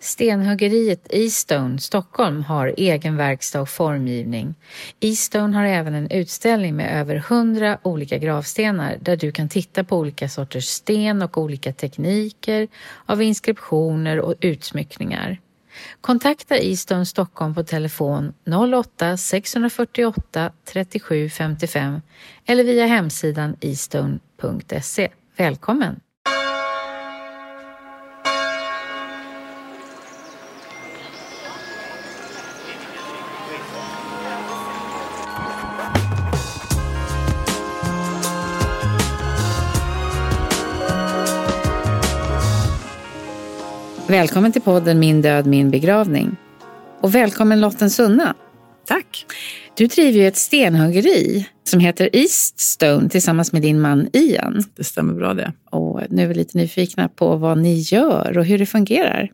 Stenhuggeriet Eastone Stockholm har egen verkstad och formgivning. Eastone har även en utställning med över 100 olika gravstenar där du kan titta på olika sorters sten och olika tekniker av inskriptioner och utsmyckningar. Kontakta Eastone Stockholm på telefon 08-648 37 55 eller via hemsidan eastone.se. Välkommen! Välkommen till podden Min död, min begravning. Och välkommen Lotten Sunna. Tack. Du driver ju ett stenhuggeri som heter Eaststone tillsammans med din man Ian. Det stämmer bra det. Och nu är vi lite nyfikna på vad ni gör och hur det fungerar.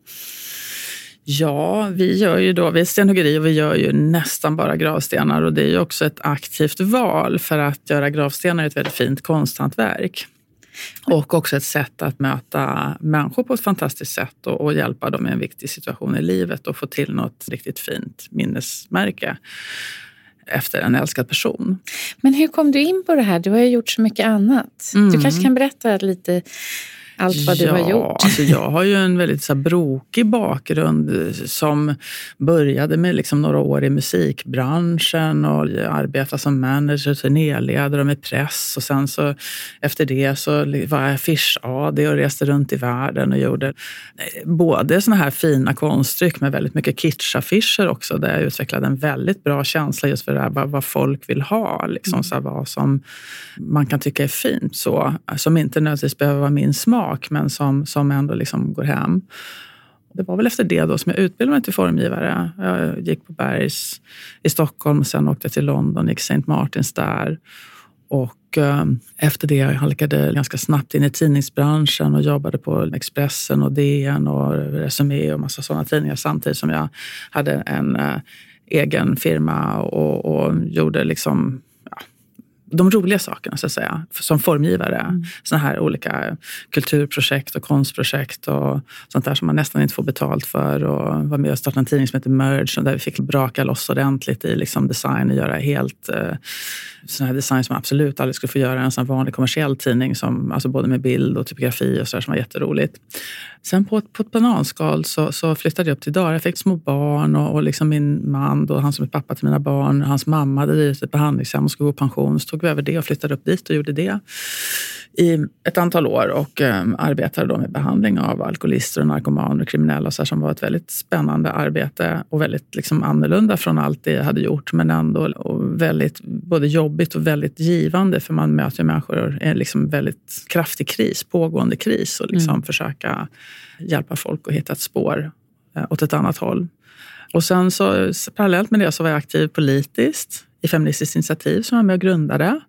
Ja, vi gör ju då, vi är stenhuggeri och vi gör ju nästan bara gravstenar och det är ju också ett aktivt val för att göra gravstenar är ett väldigt fint konsthantverk. Och också ett sätt att möta människor på ett fantastiskt sätt och, och, hjälpa dem i en viktig situation i livet och få till något riktigt fint minnesmärke efter en älskad person. Men hur kom du in på det här? Du har ju gjort så mycket annat. Mm. Du kanske kan berätta lite allt vad ja, du har gjort? Alltså jag har ju en väldigt så här, brokig bakgrund som började med liksom några år i musikbranschen och arbetade som manager, turnéledare med press. Och sen så efter det så var jag affisch-AD och reste runt i världen och gjorde eh, både såna här fina konststyck med väldigt mycket kitschaffischer också där jag utvecklade en väldigt bra känsla just för det här, vad, vad folk vill ha. Liksom, så här, vad som man kan tycka är fint, så, som inte nödvändigtvis behöver vara min smak sak, men som, som ändå liksom går hem. Det var väl efter det då som jag utbildade mig till formgivare. Jag gick på Bergs i Stockholm och sen åkte jag till London, gick St. Martins där. Och eh, efter det halkade jag ganska snabbt in i tidningsbranschen och jobbade på Expressen och DN och Resumé och massa sådana tidningar samtidigt som jag hade en eh, egen firma och, och gjorde liksom de roliga sakerna så att säga, som formgivare. Mm. Såna här olika kulturprojekt och konstprojekt och sånt där som man nästan inte får betalt för. Och var med och startade en tidning som heter Merge där vi fick braka loss ordentligt i liksom design och göra helt eh, sån här design som man absolut aldrig skulle få göra en sån vanlig kommersiell tidning, som, alltså både med bild och typografi och så där, som var jätteroligt. Sen på ett, på ett bananskal så, så flyttade jag upp till Dalarna. Jag fick små barn och, och liksom min man, då, han som är pappa till mina barn, hans mamma hade drivit ett behandlingshem och skulle gå i pension. Tog vi över det och flyttade upp dit och gjorde det i ett antal år och um, arbetade då med behandling av alkoholister och narkomaner och kriminella så här, som var ett väldigt spännande arbete och väldigt liksom, annorlunda från allt det jag hade gjort men ändå väldigt både jobbigt och väldigt givande för man möter människor i en liksom väldigt kraftig kris, pågående kris och liksom mm. försöka hjälpa folk att hitta ett spår eh, åt ett annat håll. Och sen så parallellt med det så var jag aktiv politiskt i Feministiskt initiativ som jag var med och grundade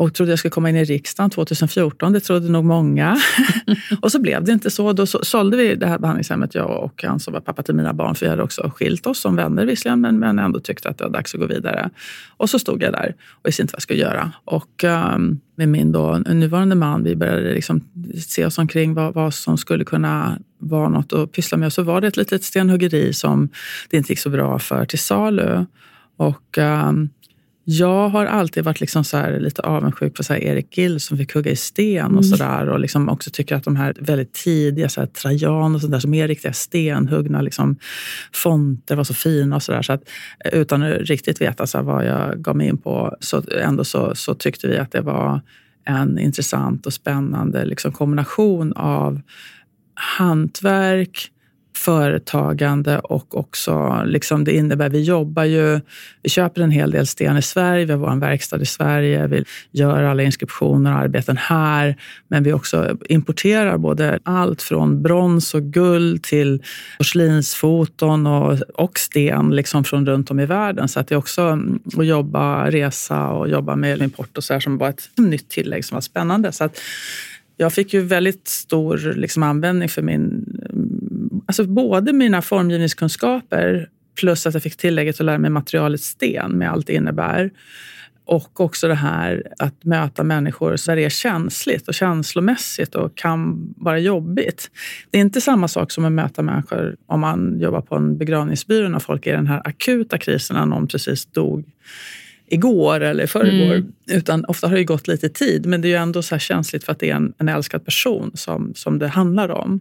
och trodde jag skulle komma in i riksdagen 2014. Det trodde nog många. och så blev det inte så. Då sålde vi det här behandlingshemmet, jag och han som var pappa till mina barn. För vi hade också skilt oss som vänner visserligen, men, men ändå tyckte att det var dags att gå vidare. Och så stod jag där och visste inte vad jag skulle göra. Och um, med min då, nuvarande man, vi började liksom se oss omkring vad, vad som skulle kunna vara något att pyssla med. Och så var det ett litet stenhuggeri som det inte gick så bra för till salu. Och um, jag har alltid varit liksom så lite avundsjuk på så Erik Gill som fick hugga i sten och mm. sådär. Och liksom också tycker att de här väldigt tidiga, så här, Trajan och sådär, som är riktiga stenhuggna liksom, fonter var så fina och sådär. Så att, utan att riktigt veta så här, vad jag gav mig in på, så ändå så, så tyckte vi att det var en intressant och spännande liksom, kombination av hantverk, företagande och också liksom det innebär, vi jobbar ju, vi köper en hel del sten i Sverige, vi har vår verkstad i Sverige, vi gör alla inskriptioner och arbeten här, men vi också importerar både allt från brons och guld till porslinsfoton och, och sten liksom från runt om i världen. Så att det är också mm, att jobba, resa och jobba med import och så här som var ett nytt tillägg som var spännande. Så att jag fick ju väldigt stor liksom, användning för min... Alltså både mina formgivningskunskaper plus att jag fick tillägget att lära mig materialet sten med allt det innebär. Och också det här att möta människor där det är känsligt och känslomässigt och kan vara jobbigt. Det är inte samma sak som att möta människor om man jobbar på en begravningsbyrå när folk är i den här akuta krisen när någon precis dog igår eller förrgår. Mm. Utan ofta har det gått lite tid, men det är ju ändå så känsligt för att det är en, en älskad person som, som det handlar om.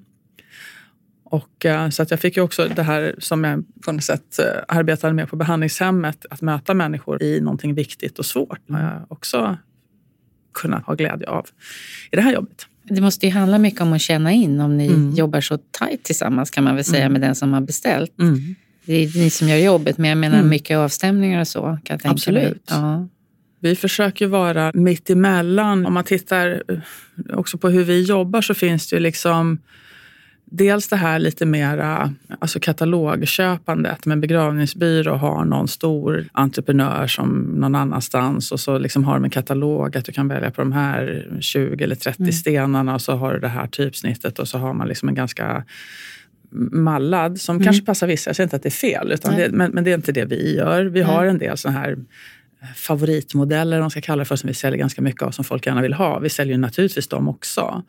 Och, uh, så att jag fick ju också det här som jag på något sätt uh, arbetade med på behandlingshemmet, att möta människor i någonting viktigt och svårt har jag också kunnat ha glädje av i det här jobbet. Det måste ju handla mycket om att känna in om ni mm. jobbar så tajt tillsammans kan man väl säga mm. med den som har beställt. Mm. Det är ni som gör jobbet, men jag menar mm. mycket avstämningar och så. Kan jag tänka Absolut. Ja. Vi försöker vara mitt emellan. Om man tittar eh, också på hur vi jobbar så finns det ju liksom Dels det här lite mera alltså katalogköpandet. Men begravningsbyrå har någon stor entreprenör som någon annanstans och så liksom har de en katalog att du kan välja på de här 20 eller 30 mm. stenarna och så har du det här typsnittet och så har man liksom en ganska mallad som mm. kanske passar vissa. Jag säger inte att det är fel, utan det, men, men, det är inte det vi gör. Vi har en del sådana här favoritmodeller, man ska kalla det för, som vi säljer ganska mycket av, som folk gärna vill ha. Vi säljer naturligtvis dem också.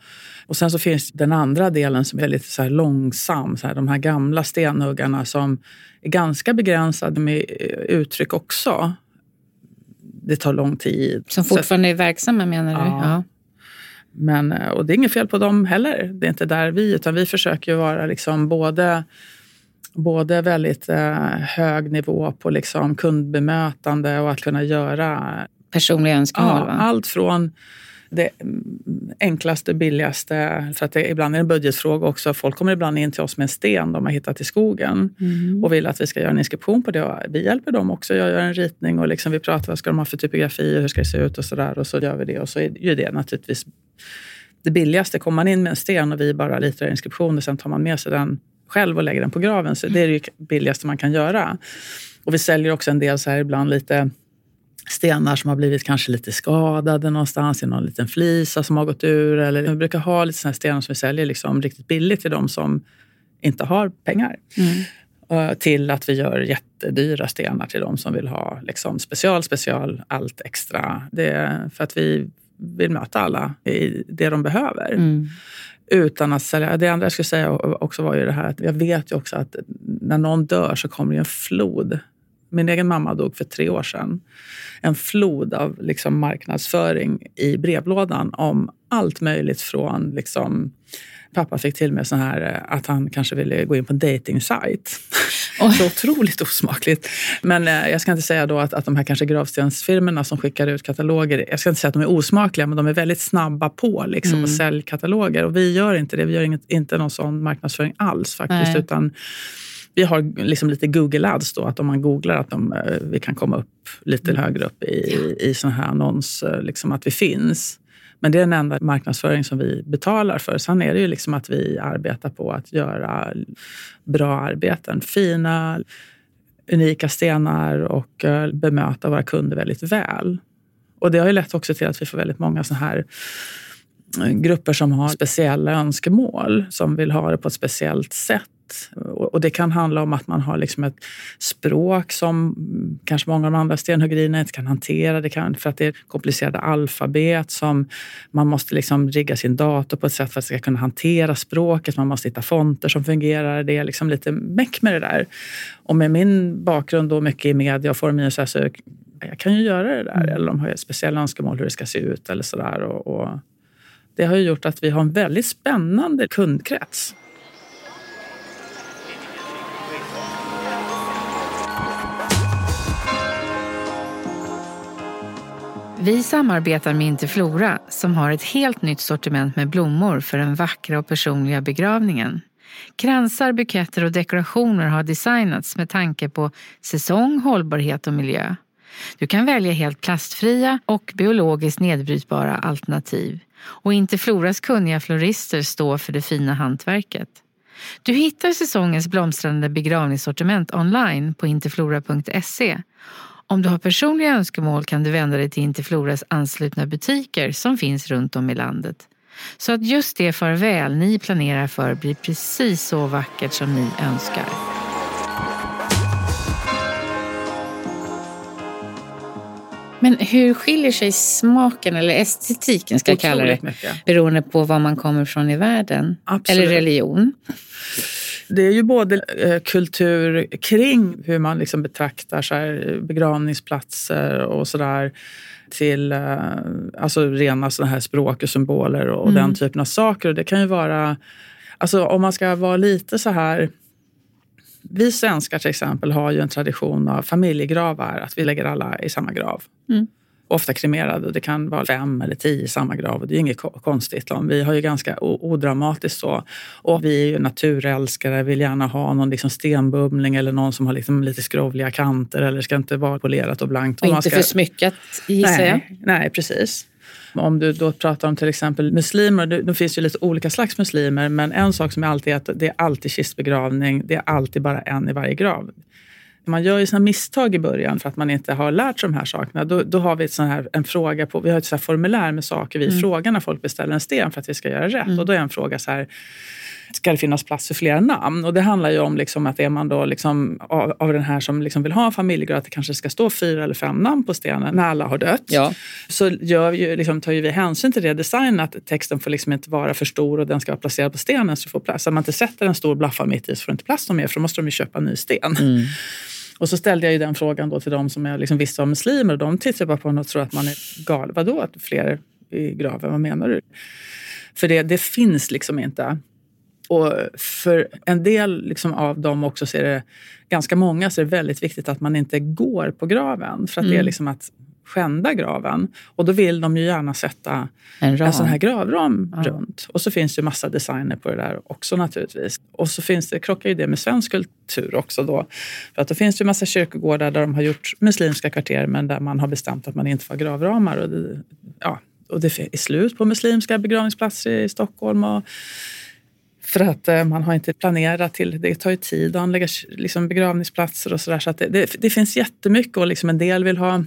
Och sen så finns den andra delen som är lite så här långsam. Så här, de här gamla stenhuggarna som är ganska begränsade med uttryck också. Det tar lång tid. Som fortfarande är verksamma menar du? Ja. ja. Men, eh, och det är inget fel på dem heller. Det är inte där vi, utan vi försöker vara liksom både, både väldigt eh, hög nivå på liksom kundbemötande och att kunna göra personliga önskemål. Ja, allt från det enklaste, billigaste. För att det ibland är en budgetfråga också. Folk kommer ibland in till oss med en sten de har hittat i skogen mm. och vill att vi ska göra en inskription på det. Vi hjälper dem också. Jag gör en ritning och liksom vi pratar vad ska de ha för typografi och hur ska det se ut och så där. Och så gör vi det. Och så är ju det naturligtvis det billigaste. Kommer man in med en sten och vi bara ritar inskription och sen tar man med sig den själv och lägger den på graven. Så det är det billigaste man kan göra. Och vi säljer också en del så här ibland lite stenar som har blivit kanske lite skadade någonstans i någon liten flisa som har gått ur. Eller vi brukar ha lite såna stenar som vi säljer liksom riktigt billigt till de som inte har pengar. Mm. Till att vi gör jättedyra stenar till de som vill ha liksom special, special, allt extra. Det är för att vi vill möta alla i det de behöver. Mm. Utan att sälja. Det andra jag skulle säga också var ju det här att jag vet ju också att när någon dör så kommer det en flod min egen mamma dog för tre år sedan. En flod av liksom marknadsföring i brevlådan om allt möjligt från liksom, Pappa fick till mig så här eh, att han kanske ville gå in på en dejtingsajt. Så otroligt osmakligt. Men eh, jag ska inte säga då att, att de här kanske gravstensfirmorna som skickar ut kataloger, jag ska inte säga att de är osmakliga, men de är väldigt snabba på liksom, mm. att sälja kataloger. Och vi gör inte det. Vi gör inget, inte någon sån marknadsföring alls faktiskt. Nej. Utan vi har liksom lite Google Ads då, att om man googlar att de, eh, vi kan komma upp lite mm. högre upp i, i sån här annons, liksom att vi finns. Men det är den enda marknadsföring som vi betalar för. Sen är det ju liksom att vi arbetar på att göra bra arbeten. Fina, unika stenar och eh, bemöta våra kunder väldigt väl. Och det har ju lett också till att vi får väldigt många såna här eh, grupper som har speciella önskemål, som vill ha det på ett speciellt sätt och det kan handla om att man har liksom ett språk som kanske många av de andra stenhuggerierna inte kan hantera. Det kan, för att det är komplicerade alfabet som man måste liksom rigga sin dator på ett sätt för att det ska kunna hantera språket. Man måste hitta fonter som fungerar. Det är liksom lite meck med det där. Och med min bakgrund då mycket i media och formgivning så, så jag kan ju göra det där. Mm. Eller de har speciella önskemål hur det ska se ut eller sådär. Och, och det har gjort att vi har en väldigt spännande kundkrets. Vi samarbetar med Interflora som har ett helt nytt sortiment med blommor för den vackra och personliga begravningen. Kransar, buketter och dekorationer har designats med tanke på säsong, hållbarhet och miljö. Du kan välja helt plastfria och biologiskt nedbrytbara alternativ. Och Interfloras kunniga florister står för det fina hantverket. Du hittar säsongens blomstrande begravningssortiment online på interflora.se. Om du har personliga önskemål kan du vända dig till Interfloras anslutna butiker som finns runt om i landet. Så att just det farväl ni planerar för blir precis så vackert som ni önskar. Men hur skiljer sig smaken, eller estetiken ska jag kalla det, mycket. beroende på var man kommer från i världen? Absolut. Eller religion? Det är ju både eh, kultur kring hur man liksom betraktar så här, begravningsplatser och sådär till eh, alltså rena såna här språk och symboler och Mm. den typen av saker. Och det kan ju vara, alltså om man ska vara lite så här vi svenskar till exempel har ju en tradition av familjegravar, att vi lägger alla i samma grav. Mm. Ofta kremerade. Det kan vara fem eller tio i samma grav. och Det är inget ko- konstigt. Vi har ju ganska odramatiskt så. Och vi är ju naturälskare, vill gärna ha någon liksom stenbumling eller någon som har liksom lite skrovliga kanter eller ska inte vara polerat och blankt. Och man inte ska... för smyckat gissar jag. Nej, precis. Om du då pratar om till exempel muslimer, det, finns ju lite olika slags muslimer, men en sak som är alltid är att det är alltid kistbegravning, det är alltid bara en i varje grav. Man gör ju sina misstag i början för att man inte har lärt sig de här sakerna. Då, då har vi ett sån här, en fråga på, vi har ett så här formulär med saker vi Mm. frågar när folk beställer en sten för att vi ska göra rätt. Och då är en fråga så här, ska det finnas plats för flera namn? Och det handlar ju om liksom att är man då liksom av, av den här som liksom vill ha en familjegrav, att det kanske ska stå fyra eller fem namn på stenen när alla har dött. Ja. Så gör vi ju, liksom, tar ju vi hänsyn till det design att texten får liksom inte vara för stor och den ska vara placerad på stenen så får plats. Så att man inte sätter en stor blaffa mitt i så får det inte plats mer för då måste de ju köpa en ny sten. Mm. Och så ställde jag ju den frågan då till de som jag liksom visste var muslimer och de tittar bara på en och tror att man är galen. Vadå att fler i graven? Vad menar du? För det, det finns liksom inte. Och för en del liksom av dem också så är det ganska många så är det väldigt viktigt att man inte går på graven. För att det är Mm. liksom att skända graven. Och då vill de ju gärna sätta En en sån här gravram Ja. runt. Och så finns det ju massa designer på det där också naturligtvis. Och så finns det, krockar ju det med svensk kultur också då. För att då finns det ju massa kyrkogårdar där de har gjort muslimska kvarter men där man har bestämt att man inte får gravramar. Och det, ja, och det är slut på muslimska begravningsplatser i Stockholm. Och för att eh, man har inte planerat till det. tar ju tid att anlägga liksom, begravningsplatser och sådär. Så att det, det, det finns jättemycket och liksom en del vill ha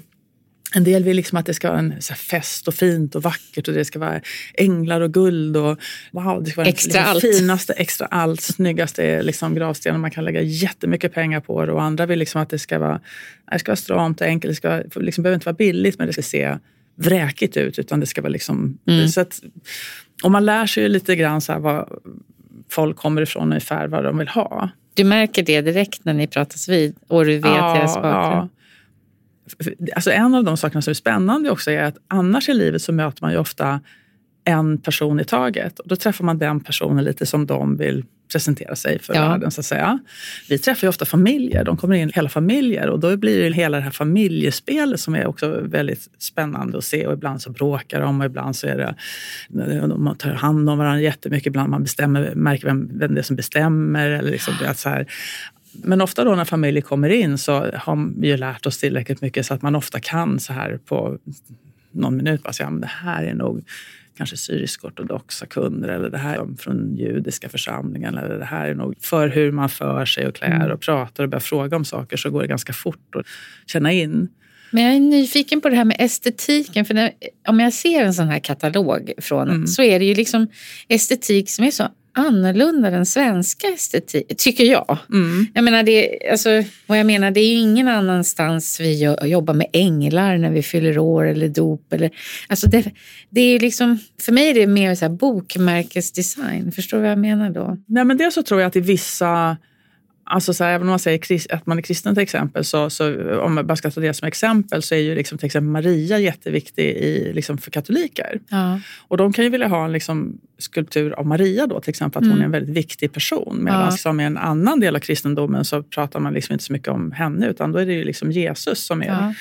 en del vill liksom att det ska vara en fest och fint och vackert och det ska vara änglar och guld och wow, det ska vara Extra den allt. finaste, extra allt, snyggaste liksom gravstenen. Man kan lägga jättemycket pengar på det och andra vill liksom att det ska vara, det ska vara stramt och enkelt. Det ska, liksom, behöver inte vara billigt men det ska se vräkigt ut utan det ska vara liksom... Mm. Så att, och man lär sig ju lite grann så här vad folk kommer ifrån ungefär vad de vill ha. Du märker det direkt när ni pratas vid och du vet deras bakgrund. Alltså en av de sakerna som är spännande också är att annars i livet så möter man ju ofta en person i taget. Och då träffar man den personen lite som de vill presentera sig för Ja. världen. Så att säga. Vi träffar ju ofta familjer. De kommer in hela familjer och då blir det hela det här familjespelet som är också väldigt spännande att se. Och ibland så bråkar de och ibland så är det de tar hand om varandra jättemycket. Ibland man bestämmer, märker vem, vem det är som bestämmer. Eller liksom, det så här, men ofta då när familjer kommer in så har vi ju lärt oss tillräckligt mycket så att man ofta kan så här på någon minut bara säga att det här är nog kanske syrisk-ortodoxa kunder eller det här är från judiska församlingen eller det här är nog för hur man för sig och klär och pratar och börjar fråga om saker så går det ganska fort att känna in. Men jag är nyfiken på det här med estetiken. För när, om jag ser en sån här katalog från Mm. så är det ju liksom estetik som är så annorlunda än svenska estetik, tycker jag. Mm. Jag menar, det, alltså, vad jag menar, det är ju ingen annanstans vi jobbar med änglar när vi fyller år eller dop. Eller, alltså det, det är liksom, för mig är det mer så bokmärkesdesign. Förstår du vad jag menar då? Nej, men dels så tror jag att i vissa Alltså så här, även om man säger att man är kristen till exempel, så, så om man bara ska ta det som exempel, så är ju liksom, till exempel Maria jätteviktig i, liksom för katoliker. Ja. Och de kan ju vilja ha en liksom, skulptur av Maria då, till exempel, att hon är en väldigt viktig person. Medan Ja. som i en annan del av kristendomen så pratar man liksom inte så mycket om henne, utan då är det ju liksom Jesus som är Ja.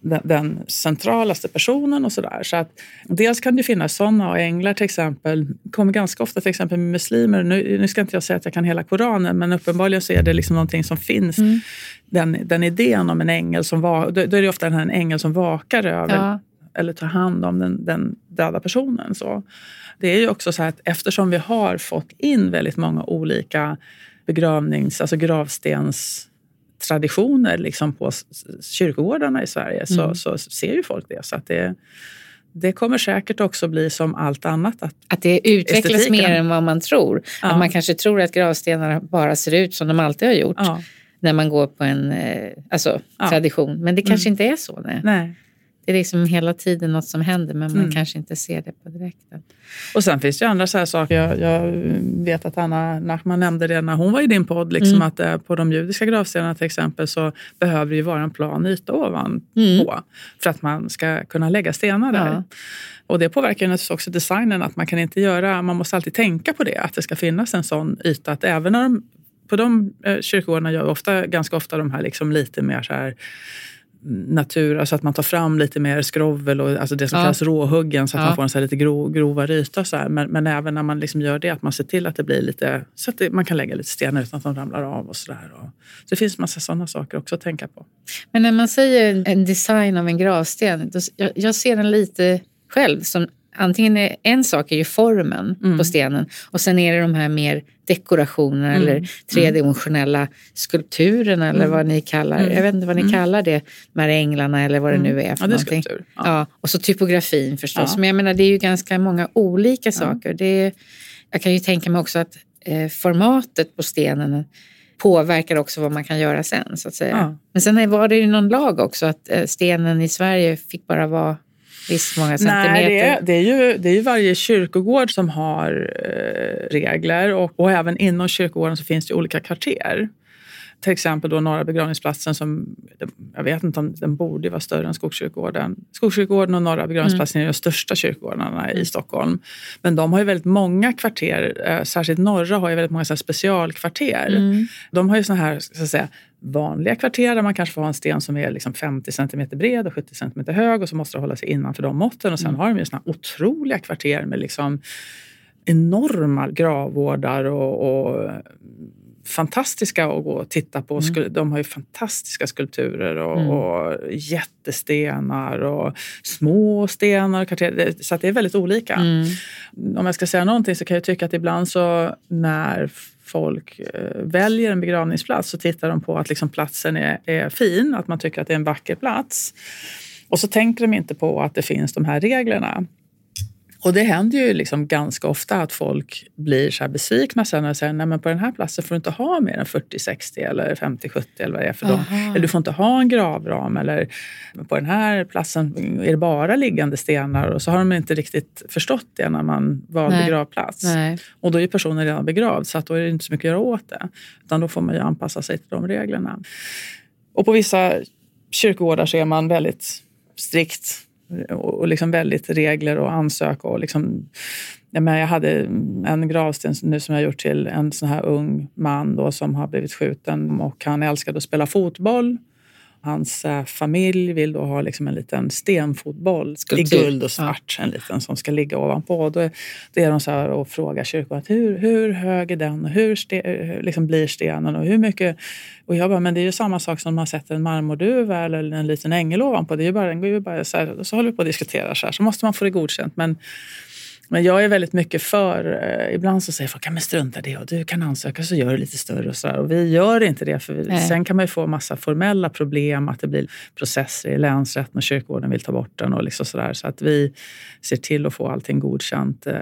Den, den centralaste personen och sådär. Så att dels kan det finnas sådana och änglar till exempel kommer ganska ofta till exempel med muslimer. Nu, nu ska inte jag säga att jag kan hela Koranen men uppenbarligen så är det liksom någonting som finns. Mm. Den, den idén om en ängel som var, då, då är det ofta en ängel som vakar över ja. eller tar hand om den, den döda personen. Så. Det är ju också så att eftersom vi har fått in väldigt många olika begravnings, alltså gravstens traditioner liksom på kyrkogårdarna i Sverige så, mm. så ser ju folk det. Så att det, det kommer säkert också bli som allt annat. Att, att det utvecklas estetiken. mer än vad man tror. Ja. Att man kanske tror att gravstenar bara ser ut som de alltid har gjort. Ja. När man går på en eh, alltså, ja. tradition. Men det kanske mm. inte är så. Nej. nej det är liksom hela tiden något som händer men man mm. kanske inte ser det på direkten. Och sen finns det ju andra så här saker. Jag, jag vet att Anna Nachman nämnde det när hon var i din podd. Liksom mm. att eh, på de judiska gravstenarna till exempel så behöver det ju vara en plan yta ovanpå mm. för att man ska kunna lägga stenar där. Ja. Och det påverkar naturligtvis också designen. att Man kan inte göra, man måste alltid tänka på det. Att det ska finnas en sån yta. Att även när de, på de eh, kyrkogårdarna gör vi ofta, ganska ofta de här liksom lite mer så här natur, alltså att man tar fram lite mer skrovel och alltså det som ja. kallas råhuggen så att ja. man får en så lite grov, grovare yta. Så men, men, även när man liksom gör det, att man ser till att det blir lite, så att det, man kan lägga lite stenar utan att de ramlar av och sådär. Så det finns massa sådana saker också att tänka på. Men när man säger en design av en gravsten, då, jag, jag ser den lite själv som antingen är en sak är ju formen mm. på stenen och sen är det de här mer dekorationerna mm. eller mm. tredimensionella skulpturerna eller mm. vad ni kallar mm. Jag vet inte vad ni mm. kallar det, de här änglarna eller vad det nu är för ja, det är någonting. Skulptur. Ja. ja. och så typografin förstås. Ja. Men jag menar det är ju ganska många olika saker. Det är, jag kan ju tänka mig också att eh, formatet på stenen påverkar också vad man kan göra sen så att säga. Ja. Men sen var det ju någon lag också att eh, stenen i Sverige fick bara vara visst många centimeter? Nej, det är, det är, ju, det är ju varje kyrkogård som har eh, regler och, och även inom kyrkogården så finns det olika kvarter till exempel då Norra begravningsplatsen som, jag vet inte om den borde vara större än Skogskyrkogården. Skogskyrkogården och Norra begravningsplatsen mm. är de största kyrkogårdarna i Stockholm. Men de har ju väldigt många kvarter, eh, särskilt norra har ju väldigt många så specialkvarter. Mm. De har ju såna här så att säga, vanliga kvarter där man kanske får ha en sten som är liksom 50 cm bred och 70 cm hög och så måste det hålla sig innanför de måtten. Och sen mm. har de ju såna otroliga kvarter med liksom enorma gravvårdar och, och fantastiska att gå och titta på. Mm. De har ju fantastiska skulpturer och, mm. och jättestenar och små stenar. Så det är väldigt olika. Mm. Om jag ska säga någonting så kan jag tycka att ibland så när folk eh, väljer en begravningsplats så tittar de på att liksom platsen är, är fin, att man tycker att det är en vacker plats. Och så tänker de inte på att det finns de här reglerna. Och det händer ju liksom ganska ofta att folk blir så här besvikna sen och säger nej på den här platsen får du inte ha mer än 40-60 eller 50-70 eller vad det är för dem. Eller du får inte ha en gravram eller på den här platsen är det bara liggande stenar och så har de inte riktigt förstått det när man valde nej. gravplats. Nej. Och då är personen redan begravd så att då är det inte så mycket att göra åt det. Utan då får man ju anpassa sig till de reglerna. Och på vissa kyrkogårdar så är man väldigt strikt och liksom väldigt regler och ansöka. Och liksom, jag, menar jag hade en gravsten nu som jag gjort till en sån här ung man då som har blivit skjuten och han älskade att spela fotboll. Hans äh, familj vill då ha liksom en liten stenfotboll i guld och svart, ja. en liten som ska ligga ovanpå. Då är, då är de så här och frågar kyrkan hur, hur hög är den och hur ste, liksom blir stenen och hur mycket... Och jag bara, men det är ju samma sak som man sätter en marmorduva eller en liten ängel ovanpå. Det är ju bara, den går ju bara så, här, så håller vi på att diskutera så här, så måste man få det godkänt. Men men jag är väldigt mycket för, eh, ibland så säger folk, men strunta det och du kan ansöka så gör det lite större och så där. Och vi gör inte det för vi, sen kan man få massa formella problem, att det blir processer i länsrätten och kyrkogården vill ta bort den och liksom sådär. Så att vi ser till att få allting godkänt. Eh,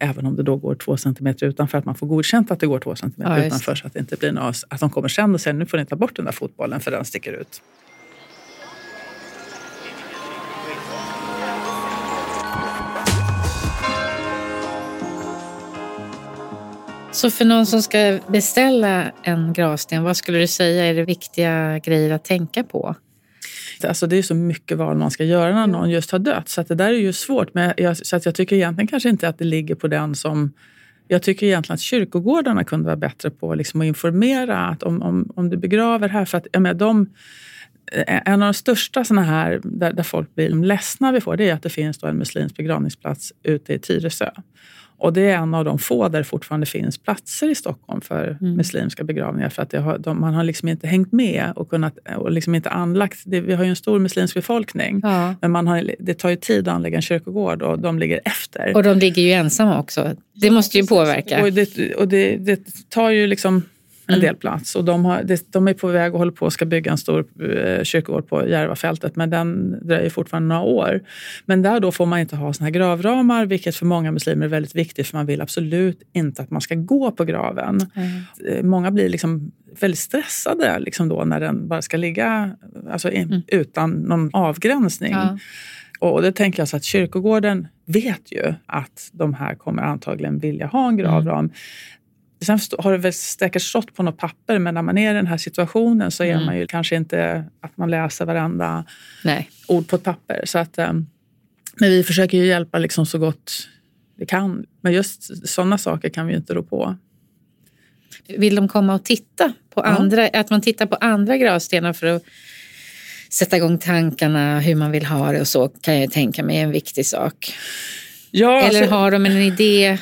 även om det då går två centimeter utanför, att man får godkänt att det går två centimeter ja, utanför så att det inte blir något, att de kommer sen och säger nu får ni ta bort den där fotbollen för den sticker ut. Så för någon som ska beställa en gravsten, vad skulle du säga är det viktiga grejer att tänka på? Alltså det är så mycket val man ska göra när någon just har dött. Så det där är ju svårt. Men jag, så att jag tycker egentligen kanske inte att det ligger på den som... Jag tycker egentligen att kyrkogårdarna kunde vara bättre på liksom att informera att om, om, om du begraver här... För att, jag menar, de, en av de största såna här, där, där folk blir ledsna vi får, det är att det finns en muslimsk begravningsplats ute i Tyresö. Och det är en av de få där det fortfarande finns platser i Stockholm för mm. muslimska begravningar. För att har, de, man har liksom inte hängt med och, kunnat, och liksom inte anlagt... Det, vi har ju en stor muslimsk befolkning, ja. men man har, det tar ju tid att anlägga en kyrkogård och de ligger efter. Och de ligger ju ensamma också. Det måste ju påverka. Och det, och det, det tar ju liksom en mm. del plats. Och de, har, de är på väg och håller på att ska bygga en stor eh, kyrkogård på Järvafältet, men den dröjer fortfarande några år. Men där då får man inte ha såna här gravramar, vilket för många muslimer är väldigt viktigt, för man vill absolut inte att man ska gå på graven. Mm. Många blir liksom väldigt stressade liksom då när den bara ska ligga alltså, mm. utan någon avgränsning. Ja. Och det tänker jag så att kyrkogården vet ju att de här kommer antagligen vilja ha en gravram. Mm. Sen har det väl säkert stått på något papper, men när man är i den här situationen så är mm. man ju kanske inte att man läser varenda Nej. ord på ett papper. Så att, um, men vi försöker ju hjälpa liksom så gott vi kan. Men just sådana saker kan vi ju inte rå på. Vill de komma och titta på ja. andra, att man tittar på andra gravstenar för att sätta igång tankarna, hur man vill ha det och så kan jag tänka mig är en viktig sak. Ja, Eller alltså, har de en idé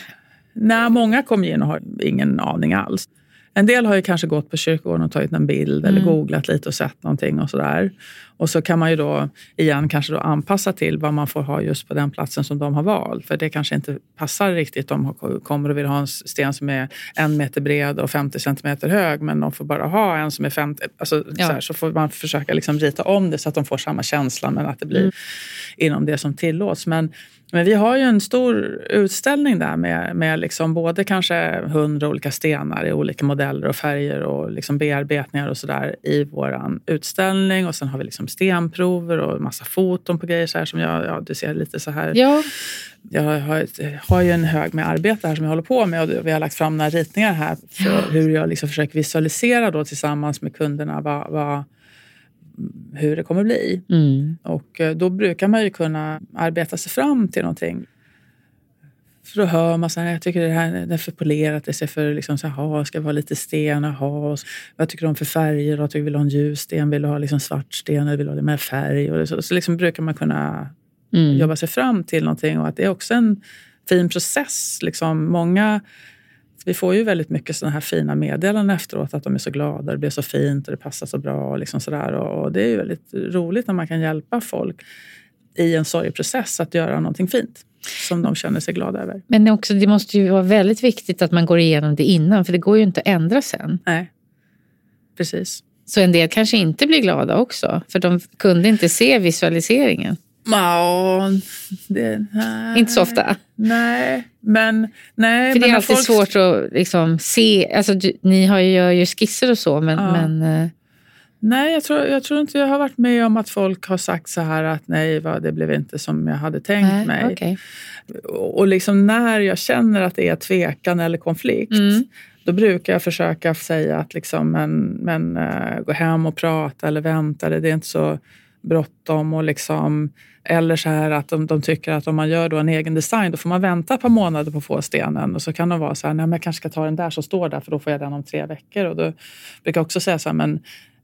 Nej, många kommer in och har ingen aning alls. En del har ju kanske gått på kyrkogården och tagit en bild mm. eller googlat lite och sett någonting och sådär. Och så kan man ju då igen kanske då anpassa till vad man får ha just på den platsen som de har valt. För det kanske inte passar riktigt. De kommer och vill ha en sten som är en meter bred och 50 centimeter hög men de får bara ha en som är 50. Alltså, ja. så, här, så, får man försöka liksom rita om det så att de får samma känsla men att det blir mm. inom det som tillåts. Men men vi har ju en stor utställning där med, med liksom både kanske hundra olika stenar i olika modeller och färger och liksom bearbetningar och sådär i vår utställning. Och sen har vi liksom stenprover och massa foton på grejer så här som jag, ja, du ser lite så här. Ja. Jag har, har ju en hög med arbete här som jag håller på med och vi har lagt fram några ritningar här för hur jag liksom försöker visualisera då tillsammans med kunderna vad, vad hur det kommer bli. Mm. Och eh, då brukar man ju kunna arbeta sig fram till någonting. För då hör man så här, jag tycker det här det är för polerat, det ser för liksom så här, ska vara lite sten, aha. Vad tycker du om för färger? Då? Tycker, vill du ha en ljus sten? Vill du ha liksom svart sten? Eller vill du ha det med färg? Och så, så liksom brukar man kunna mm. jobba sig fram till någonting och att det är också en fin process. Liksom många vi får ju väldigt mycket sådana här fina meddelanden efteråt, att de är så glada, det blev så fint och det passar så bra. Och, liksom sådär. och det är ju väldigt roligt när man kan hjälpa folk i en sorgeprocess att göra någonting fint som de känner sig glada över. Men också, det måste ju vara väldigt viktigt att man går igenom det innan, för det går ju inte att ändra sen. Nej, precis. Så en del kanske inte blir glada också, för de kunde inte se visualiseringen. Ja, det, Inte så ofta? Nej, men... Nej, För men det är alltid folk... svårt att liksom se. Alltså, du, ni har ju, gör ju skisser och så, men... Ja. men uh... Nej, jag tror, jag tror inte jag har varit med om att folk har sagt så här att nej, va, det blev inte som jag hade tänkt nej, mig. Okay. Och liksom när jag känner att det är tvekan eller konflikt, mm. då brukar jag försöka säga att liksom, men, men uh, gå hem och prata eller vänta. Det är inte så bråttom och liksom, eller så här att de, de, tycker att om man gör då en egen design då får man vänta ett par månader på att få stenen och så kan de vara så här, nej men jag kanske ska ta den där som står där för då får jag den om tre veckor. Och då brukar jag också säga så här, men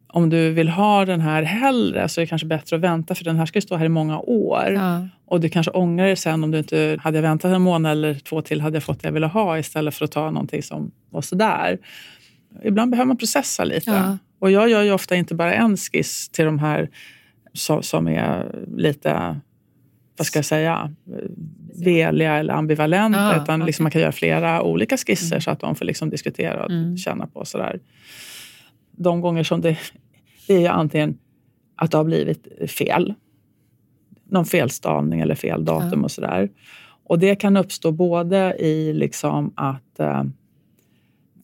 om du vill ha den här hellre så är det kanske bättre att vänta för den här ska stå här i många år. Ja. Och du kanske ångrar dig sen om du inte hade väntat en månad eller två till hade jag fått det jag ville ha istället för att ta någonting som var sådär. Ibland behöver man processa lite. Ja. Och jag gör ju ofta inte bara en skiss till de här som är lite, vad ska jag säga, veliga eller ambivalenta. Ah, utan okay. liksom man kan göra flera olika skisser mm. så att de får liksom diskutera och mm. känna på. Sådär. De gånger som det, det är antingen att det har blivit fel. Någon felstavning eller fel datum ah. och sådär. Och det kan uppstå både i liksom att eh,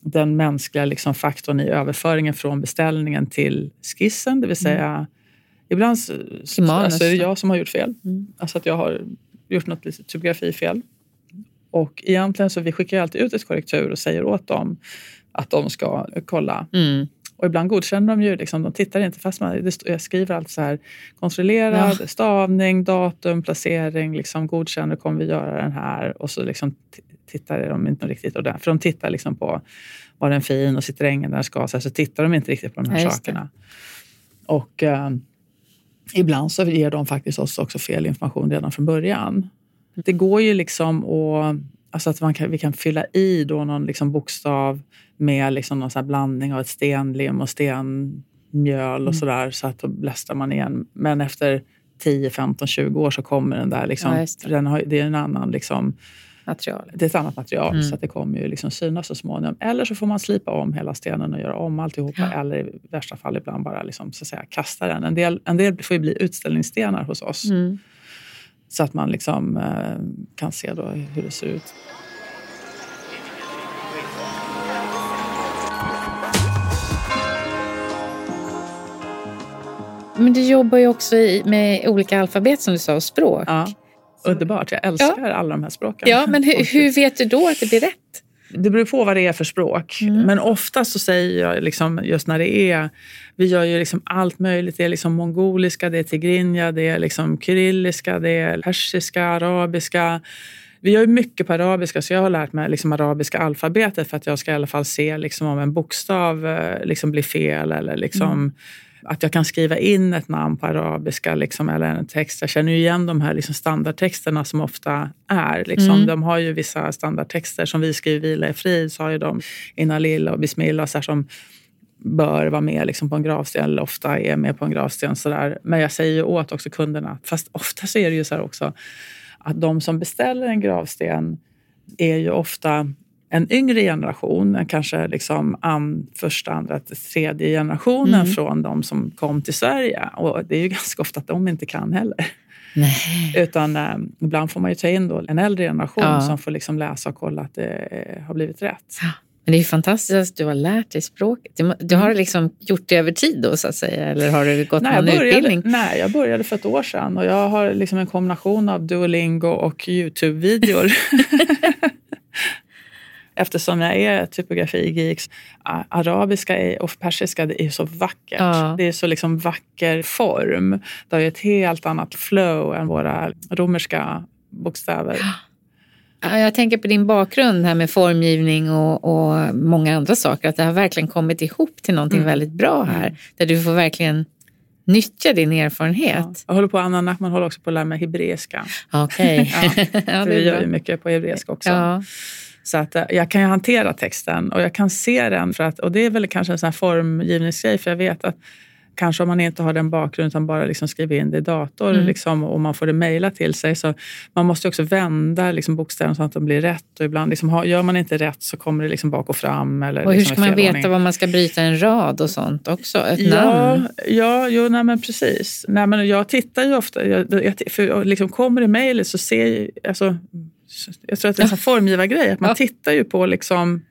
den mänskliga liksom faktorn i överföringen från beställningen till skissen, det vill mm. säga mm Ibland så, alltså, är det jag som har gjort fel. Mm. Alltså att jag har gjort något litet typografifel. Och egentligen så vi skickar alltid ut ett korrektur och säger åt dem att de ska kolla. Mm. Och ibland godkänner de ju, liksom, de tittar inte fast man, jag skriver allt så här kontrollerad ja. stavning, datum, placering, liksom, godkänner, kommer vi göra den här? Och så liksom tittar de inte riktigt ordentligt. För de tittar liksom på var den fin och sitter ängen där den ska, så, här, så tittar de inte riktigt på de här ja, sakerna. Och, eh, ibland så ger de faktiskt oss också fel information redan från början. Det går ju liksom att, alltså att man kan, vi kan fylla i då någon liksom bokstav med liksom någon så blandning av ett stenlim och stenmjöl och mm. sådär så att då blästrar man igen. Men efter 10, 15, 20 år så kommer den där. Liksom, ja, det. Den har, det är en annan liksom, material. Det är ett annat material mm. så att det kommer ju liksom synas så småningom. Eller så får man slipa om hela stenen och göra om alltihopa. Ja. Eller i värsta fall ibland bara liksom, så att säga, kasta den. En del, en del får ju bli utställningsstenar hos oss. Mm. Så att man liksom, eh, kan se då hur det ser ut. Men du jobbar ju också med olika alfabet som du sa och språk. Ja. Underbart, jag älskar ja. alla de här språken. Ja, men hur, hur, vet du då att det blir rätt? Det beror på vad det är för språk. Mm. Men ofta så säger jag, liksom, just när det är... Vi gör ju liksom allt möjligt. Det är liksom mongoliska, det är tigrinja, det är liksom kyrilliska, det är persiska, arabiska. Vi gör mycket på arabiska, så jag har lärt mig liksom arabiska alfabetet för att jag ska i alla fall se liksom om en bokstav eh, liksom blir fel eller liksom mm att jag kan skriva in ett namn på arabiska liksom, eller en text. Jag känner ju igen de här liksom, standardtexterna som ofta är. Liksom. Mm. De har ju vissa standardtexter som vi skriver Vila i frid, så har ju de Inalil och Bismillah så här, som bör vara med liksom, på en gravsten eller ofta är med på en gravsten. Så där. Men jag säger ju åt också kunderna, fast ofta så är det ju så här också att de som beställer en gravsten är ju ofta en yngre generation, kanske liksom an, första, andra, tredje generationen mm. från de som kom till Sverige. Och det är ju ganska ofta att de inte kan heller. Nej. Utan eh, ibland får man ju ta in då en äldre generation ja. som får liksom läsa och kolla att det eh, har blivit rätt. Ja. Men det är fantastiskt att du har lärt dig språket. Du har liksom gjort det över tid då så att säga? Eller har du gått nej, någon började, utbildning? Nej, jag började för ett år sedan och jag har liksom en kombination av Duolingo och Youtube-videor. Eftersom jag är typografi-geek. Arabiska och persiska det är så vackert. Ja. Det är så liksom vacker form. Det har ett helt annat flow än våra romerska bokstäver. Jag tänker på din bakgrund här med formgivning och, och många andra saker. Att det har verkligen kommit ihop till någonting mm. väldigt bra här. Mm. Där du får verkligen nyttja din erfarenhet. Ja. Jag håller på, Anna Nachman håller också på att lära mig hebreiska. Okej. Okay. ja, ja, vi gör ju mycket på hebreiska också. Ja. Så att eh, jag kan ju hantera texten och jag kan se den. För att, och det är väl kanske en sån här formgivningsgrej för jag vet att kanske om man inte har den bakgrunden utan bara liksom skriver in det i dator mm. liksom, och man får det mejla till sig. Så man måste också vända liksom, bokstäverna så att de blir rätt. Och ibland liksom, gör man inte rätt så kommer det liksom bak och fram. Eller och hur liksom ska man veta var man ska bryta en rad och sånt också? Ett ja, namn? Ja, jo, nej, men precis. Nej, men jag tittar ju ofta, jag, jag, för liksom kommer det mejlet så ser jag, alltså, jag tror att det är en formgivargrej. Att man ja. tittar ju på liksom,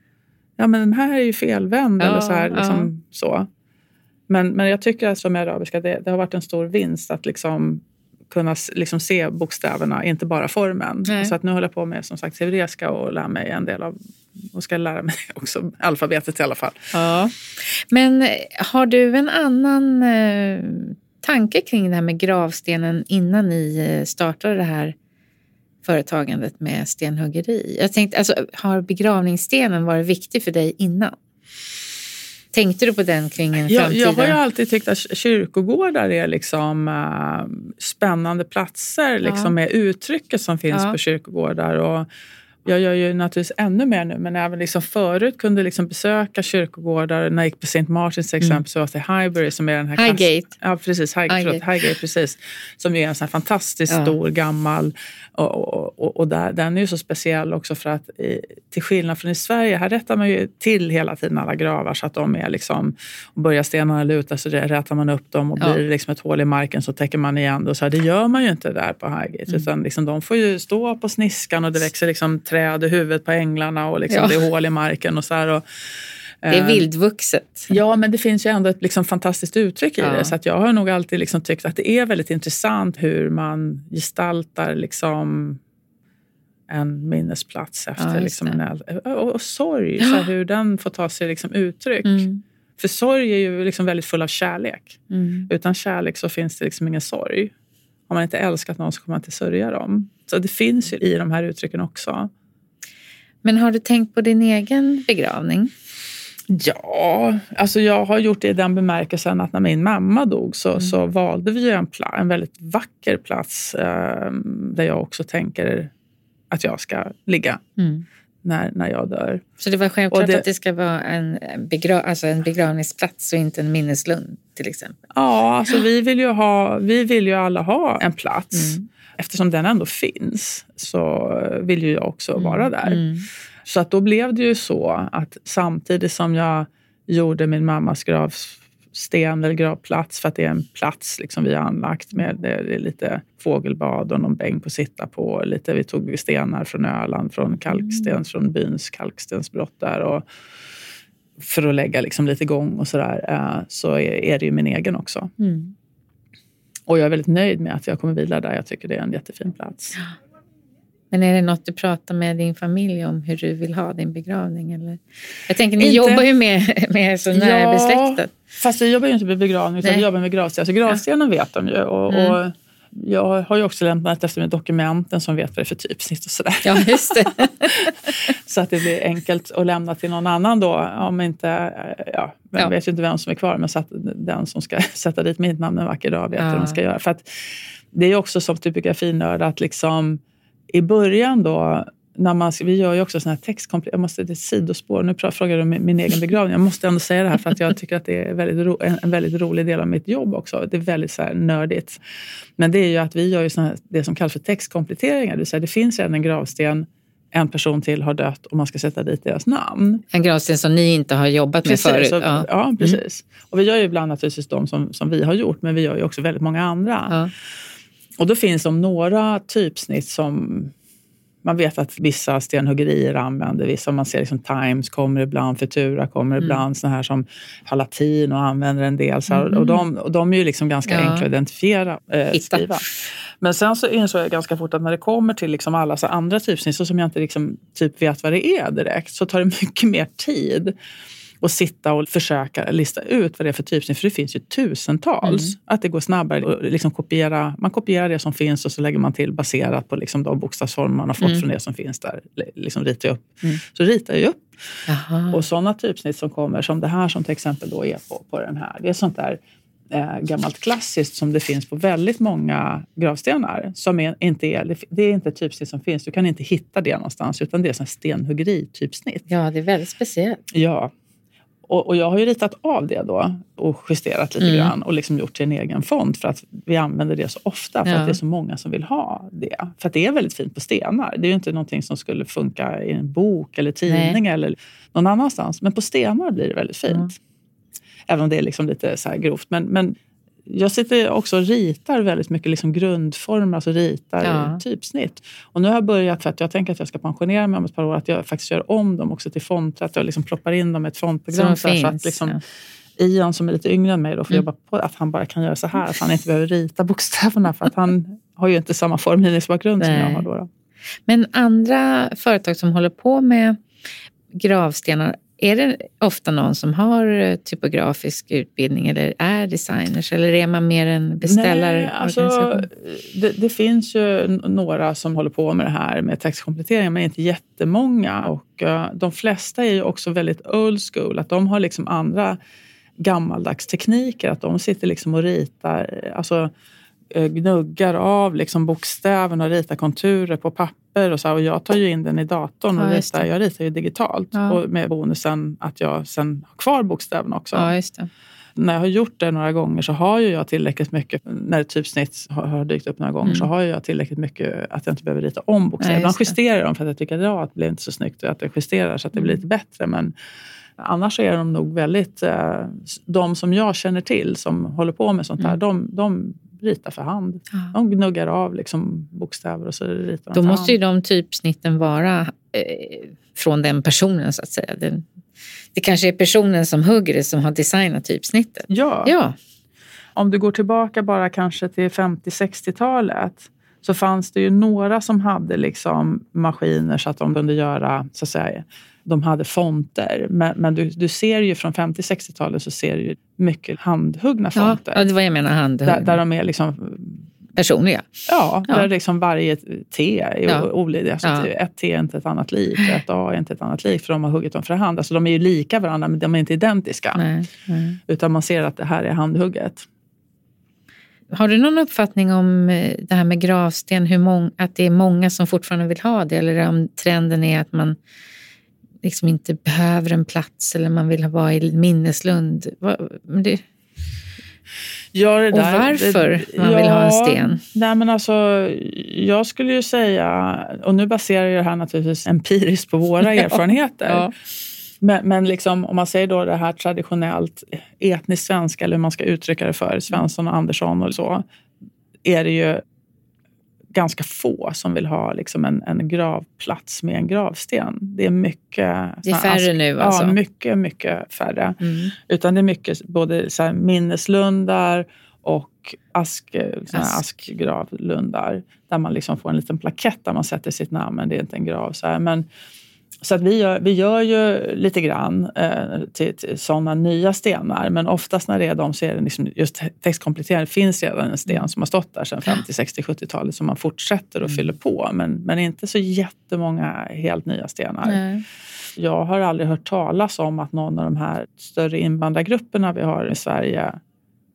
ja men den här är ju felvänd ja, eller så här. Liksom, så. Men, men jag tycker att som arabiska, det, det har varit en stor vinst att liksom kunna liksom se bokstäverna, inte bara formen. Nej. Så att nu håller jag på med som sagt hebreiska och lär mig en del av och ska lära mig också alfabetet i alla fall. Ja. Men eh, har du en annan eh, tanke kring det här med gravstenen innan ni eh, startade det här företagandet med stenhuggeri? Jag tänkte, alltså, har begravningsstenen varit viktig för dig innan? Tänkte du på den kring en. Jag, jag har ju alltid tyckt att kyrkogårdar är liksom, uh, spännande platser liksom, ja. med uttrycket som finns ja. på kyrkogårdar. Och, jag gör ju naturligtvis ännu mer nu, men även liksom förut kunde liksom besöka kyrkogårdar. När jag gick på St. Martins till exempel mm. så var det Highbury som är den här... Highgate. Ja, precis. High, Highgate. Förlåt, Highgate, precis. Som är en sån fantastiskt ja. stor, gammal... Och, och, och där, den är ju så speciell också för att i, till skillnad från i Sverige, här rättar man ju till hela tiden alla gravar så att de är liksom... Och börjar stenarna luta så rätar man upp dem och ja. blir det liksom ett hål i marken så täcker man igen det. Och så här, det gör man ju inte där på Highgate. Mm. Utan liksom, de får ju stå på sniskan och det växer liksom träd i huvudet på änglarna och liksom ja. det är hål i marken. och så här, och, det är eh, vildvuxet. Ja, men det finns ju ändå ett liksom fantastiskt uttryck i ja. det. Så jag har nog alltid liksom tyckt att det är väldigt intressant hur man gestaltar liksom en minnesplats efter ja, liksom en eld. Och, och sorg, ja. så hur den får ta sig liksom uttryck. Mm. För sorg är ju liksom väldigt full av kärlek. Mm. Utan kärlek så finns det liksom ingen sorg. Om man inte älskat någon så kommer man inte sörja dem. Så det finns ju i de här uttrycken också. Men har du tänkt på din egen begravning? Ja, alltså jag har gjort det i den bemärkelsen att när min mamma dog så, mm. så valde vi en, pla- en väldigt vacker plats eh, där jag också tänker att jag ska ligga. Mm när, när jag dör. Så det var självklart det, att det ska vara en, begra alltså en begravningsplats och inte en minneslund till exempel? Ja, alltså vi vill ju, ha, vi vill ju alla ha en plats. Mm. Eftersom den ändå finns så vill ju jag också mm. vara där. Mm. Så att då blev det ju så att samtidigt som jag gjorde min mammas grav sten eller gravplats för att det är en plats liksom vi har anlagt med det är lite fågelbad och någon bänk att sitta på. Lite, vi tog stenar från Öland, från kalksten, mm. från byns kalkstensbrott där. Och för att lägga liksom lite gång och sådär eh, så är det ju min egen också. Mm. Och jag är väldigt nöjd med att jag kommer vidare där. Jag tycker det är en jättefin plats. Men är det något du pratar med din familj om hur du vill ha din begravning? Eller? Jag tänker, ni inte... jobbar ju med, med så närbesläktat. Ja, fast vi jobbar ju inte med begravning utan Nej. vi jobbar med gravsten. Alltså gravstenen ja. vet de ju. Och, mm. och, jag har ju också lämnat efter mig dokumenten som vet vad det är för typsnitt och sådär. Ja, just det. så att det blir enkelt att lämna till någon annan då. Om inte, ja, jag ja. vet ju inte vem som är kvar men så att den som ska sätta dit mitt namn en vacker dag vet ja. hur de ska göra. För att det är också som typografinörd att liksom i början då, när man, vi gör ju också såna här textkompletter. Jag måste, det är sidospår. Nu frågar du om min egen begravning. Jag måste ändå säga det här för att jag tycker att det är väldigt ro, en, väldigt rolig del av mitt jobb också. Det är väldigt så här nördigt. Men det är ju att vi gör ju såna, det som kallas för textkompletteringar. Det, vill säga, det finns redan en gravsten en person till har dött och man ska sätta dit deras namn. En gravsten som ni inte har jobbat precis, med förut? Så, ja. ja, mm. precis. Mm. Och vi gör ju ibland naturligtvis de som, som vi har gjort, men vi gör ju också väldigt många andra. Ja. Och då finns det några typsnitt som man vet att vissa stenhuggerier använder vissa. Man ser liksom Times kommer ibland, Futura kommer mm. ibland. Såna här som har latin och använder en del. Så mm. och, de, och de är ju liksom ganska ja. enkla att identifiera. Eh, skriva. Men sen så insåg jag ganska fort att när det kommer till liksom alla så andra typsnitt som jag inte liksom typ vet vad det är direkt så tar det mycket mer tid och sitta och försöka lista ut vad det är för typsnitt. För det finns ju tusentals. Mm. Att det går snabbare. Och liksom kopiera, man kopierar det som finns och så lägger man till baserat på liksom de bokstavsformer man har fått mm. från det som finns där. Liksom ritar upp. Mm. Så ritar jag upp. Aha. Och sådana typsnitt som kommer, som det här som till exempel då är på, på den här. Det är sånt där eh, gammalt klassiskt som det finns på väldigt många gravstenar. Som är, inte är, det är inte ett typsnitt som finns. Du kan inte hitta det någonstans utan det är stenhuggeri-typsnitt. Ja, det är väldigt speciellt. Ja, och, och, jag har ju ritat av det då och justerat lite mm. grann och liksom gjort till en egen font för att vi använder det så ofta för ja. att det är så många som vill ha det. För att det är väldigt fint på stenar. Det är ju inte någonting som skulle funka i en bok eller tidning Nej. eller någon annanstans. Men på stenar blir det väldigt fint. Mm. Även om det är liksom lite så grovt. Men, men jag sitter också och ritar väldigt mycket liksom grundformer, alltså ritar ja. typsnitt. Och nu har jag börjat, för att jag tänker att jag ska pensionera mig om ett par år, att jag faktiskt gör om dem också till fonter. Att jag liksom ploppar in dem i ett fontprogram. Så, så att liksom, ja. Ian som är lite yngre än mig då får mm. jobba på att han bara kan göra så här. Att han inte behöver rita bokstäverna för att han har ju inte samma formgivningsbakgrund som jag har. Då, då. Men andra företag som håller på med gravstenar, är det ofta någon som har eh, typografisk utbildning eller är designers eller är man mer en beställare? Nej, alltså, det, det, finns ju några som håller på med det här med textkomplettering men inte jättemånga. Och, uh, de flesta är ju också väldigt old school. Att de har liksom andra gammaldags tekniker. Att de sitter liksom och ritar. Alltså, Eh, gnuggar av liksom bokstäverna och ritar konturer på papper. Och, så här, och jag tar ju in den i datorn och ja, ritar, jag ritar ju digitalt. Ja. Och med bonusen att jag sen har kvar bokstäverna också. Ja, när jag har gjort det några gånger så har ju jag tillräckligt mycket, när typsnitt har, har dykt upp några gånger, mm. så har jag tillräckligt mycket att jag inte behöver rita om bokstäver. Ibland justerar jag dem för att jag tycker att, ja, att det blir inte så snyggt och att jag justerar så att det blir mm. lite bättre. Men annars är de nog väldigt, eh, de som jag känner till som håller på med sånt här, mm. de, de rita för hand. Ja. De gnuggar av liksom bokstäver och så ritar de Då måste ju de typsnitten vara eh, från den personen så att säga. Den, det kanske är personen som hugger det som har designat typsnittet. Ja. ja. Om du går tillbaka bara kanske till 50-60-talet så fanns det ju några som hade liksom maskiner så att de kunde göra så att säga, de hade fonter. Men, men du, du, ser ju från 50-60-talet så ser du ju mycket handhuggna fonter. Ja, det var jag menar, handhuggna. Där, där de är liksom personliga. Ja, Ja. där liksom varje T är Ja. olika. Alltså Ja. Ett T är inte ett annat lik, ett A är inte ett annat lik för de har huggit dem för hand. Alltså de är ju lika varandra men de är inte identiska. Nej, nej. Utan man ser att det här är handhugget. Har du någon uppfattning om eh, det här med gravsten, hur mång, att det är många som fortfarande vill ha det eller om trenden är att man liksom inte behöver en plats eller man vill vara i minneslund? Det, Ja, det Och varför man vill ha en sten? Nej, men alltså, jag skulle ju säga, och nu baserar jag det här naturligtvis empiriskt på våra erfarenheter. Ja. Men, men liksom, om man säger då det här traditionellt etniskt svenska, eller hur man ska uttrycka det för, Svensson och Andersson och så, är det ju ganska få som vill ha liksom en, en gravplats med en gravsten. Det är mycket... Det är färre nu alltså? Ja, mycket, mycket färre. Mm. Utan det är mycket både så här minneslundar och ask, här Ask. askgravlundar. Där man liksom får en liten plakett där man sätter sitt namn, men det är inte en grav. Så, här. Men, så att vi, gör, vi gör ju lite grann eh, till, till sådana nya stenar. Men oftast när det är de så är det liksom just textkompletterande. Det finns redan en sten som har stått där sedan 50, 60, 70-talet som man fortsätter och fyller på. Men, men inte så jättemånga helt nya stenar. Nej. Jag har aldrig hört talas om att någon av de här större invandrargrupperna vi har i Sverige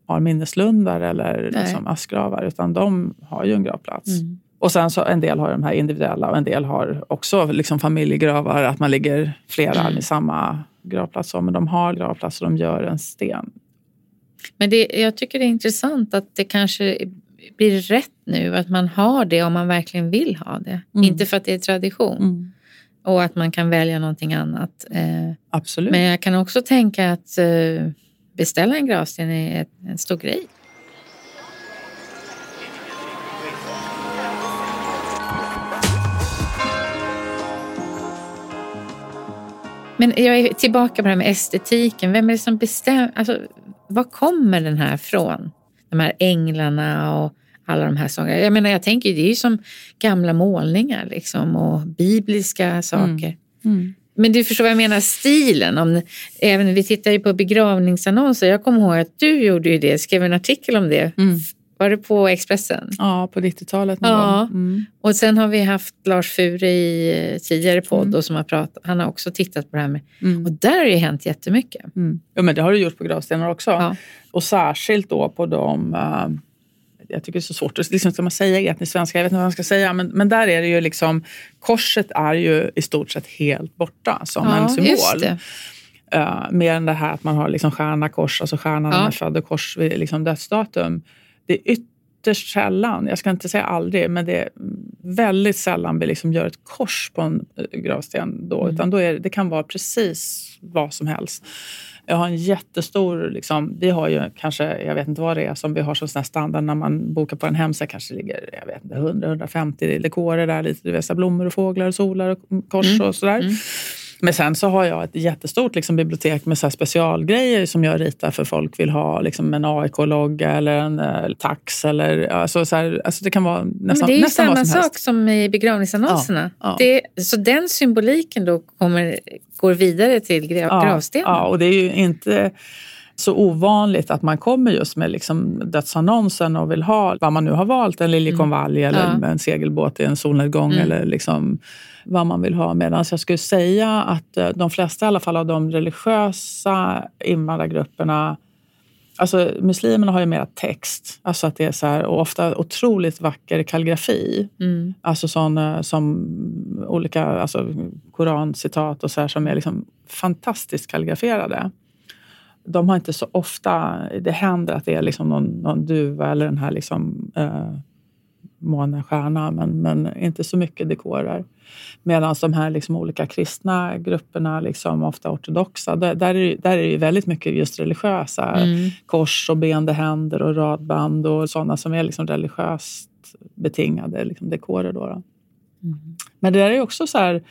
har minneslundar eller Nej. liksom askgravar, utan de har ju en gravplats. Mm. Och sen så en del har de här individuella och en del har också liksom familjegravar, att man ligger flera Mm. i samma gravplats. Men de har gravplats och de gör en sten. Men det, jag tycker det är intressant att det kanske blir rätt nu att man har det om man verkligen vill ha det. Mm. Inte för att det är tradition och att man kan välja någonting annat. Eh, Absolut. Men jag kan också tänka att eh, beställa en gravsten är en stor grej. Men jag är tillbaka på det här med estetiken. Vem är det som bestämmer? Alltså, var kommer den här från? De här änglarna och alla de här sakerna. Jag menar, jag tänker det är ju som gamla målningar liksom och bibliska saker. Mm. Men du förstår vad jag menar, stilen. Om, även, vi tittar ju på begravningsannonser. Jag kommer ihåg att du gjorde ju det, skrev en artikel om det. Mm. Var det på Expressen? Ja, på 90-talet någon Ja. Mm. Och sen har vi haft Lars Fure i eh, tidigare podd Mm. som har pratat. Han har också tittat på det här med. Mm. Och där har det hänt jättemycket. Mm. Ja, men det har du gjort på gravstenar också. Ja. Och särskilt då på de... eh, jag tycker det är så svårt att liksom, ska man säga etnisk svenska, jag vet inte vad man ska säga. Men, men där är det ju liksom... Korset är ju i stort sett helt borta som en symbol. just det. Uh, mer än det här att man har liksom stjärna, kors, alltså stjärnan Ja. är född och kors vid liksom dödsdatum. Det är ytterst sällan, jag ska inte säga aldrig, men det är väldigt sällan vi liksom gör ett kors på en eh, gravsten. Då, Mm. Utan då är, det- det kan vara precis vad som helst. Jag har en jättestor, liksom, vi har ju kanske, jag vet inte vad det är som vi har som standard när man bokar på en hemsida, kanske ligger jag vet inte, 100-150 dekorer där, lite här blommor och fåglar och solar och kors Mm. och sådär. Mm. Men sen så har jag ett jättestort liksom, bibliotek med så specialgrejer som jag ritar för folk vill ha. Liksom en AIK-logga eller en eh, tax. Eller, alltså, så här, alltså det kan vara nästan, Men det är ju samma vad som sak helst. som i begravningsannonserna. Ja, ja. Det, så den symboliken då kommer, går vidare till grav, gravstenen? Ja, och det är ju inte så ovanligt att man kommer just med liksom dödsannonsen och vill ha vad man nu har valt, en liljekonvalj eller Mm. Ja. en segelbåt i en solnedgång Mm. eller liksom vad man vill ha. Medan jag skulle säga att eh, de flesta i alla fall av de religiösa invandrargrupperna Alltså muslimerna har ju mer text, alltså att det är så här, och ofta otroligt vacker kalligrafi. Mm. Alltså sån, eh, som olika alltså, korancitat och så här, som är liksom fantastiskt kalligraferade. De har inte så ofta, det händer att det är liksom någon, någon duva eller den här liksom, eh, månestjärna, men, men inte så mycket dekorer. Medan de här liksom olika kristna grupperna, liksom ofta ortodoxa, där, där, är, det- där är det väldigt mycket just religiösa. Mm. Kors och beende händer och radband och sådana som är liksom religiöst betingade liksom dekorer. Då, då. Mm. Men det där är också så här,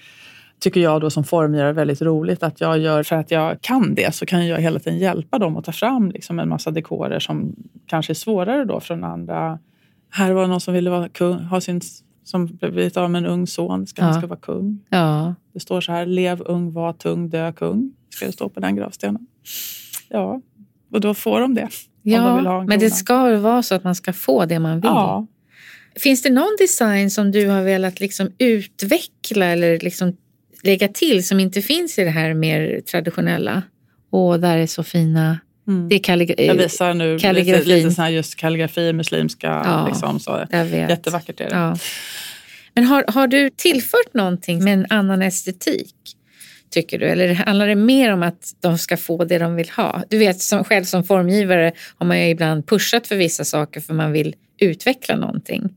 tycker jag då som formgivare väldigt roligt att jag gör, för att jag kan det så kan jag hela tiden hjälpa dem att ta fram liksom en massa dekorer som kanske är svårare då från andra. Här var det någon som ville ha sin, som blivit av med en ung son, ska Ja. ska vara kung. Ja. Det står så här, lev ung, var tung, dö kung. Ska det stå på den gravstenen. Ja, och då får de det. de Ja, en men det ska väl vara så att man ska få det man vill. Ja, Finns det någon design som du har velat liksom utveckla eller liksom lägga till som inte finns i det här mer traditionella? Och där är så fina Mm. Det är kalligra- Jag visar nu kalligrafin. lite, lite sån här just kalligrafi, muslimska. Ja, liksom, så. jag vet. Jättevackert är det. Ja. Men har, har du tillfört någonting med en annan estetik? Tycker du? Eller handlar det mer om att de ska få det de vill ha? Du vet, som, själv som formgivare har man ju ibland pushat för vissa saker för man vill utveckla någonting.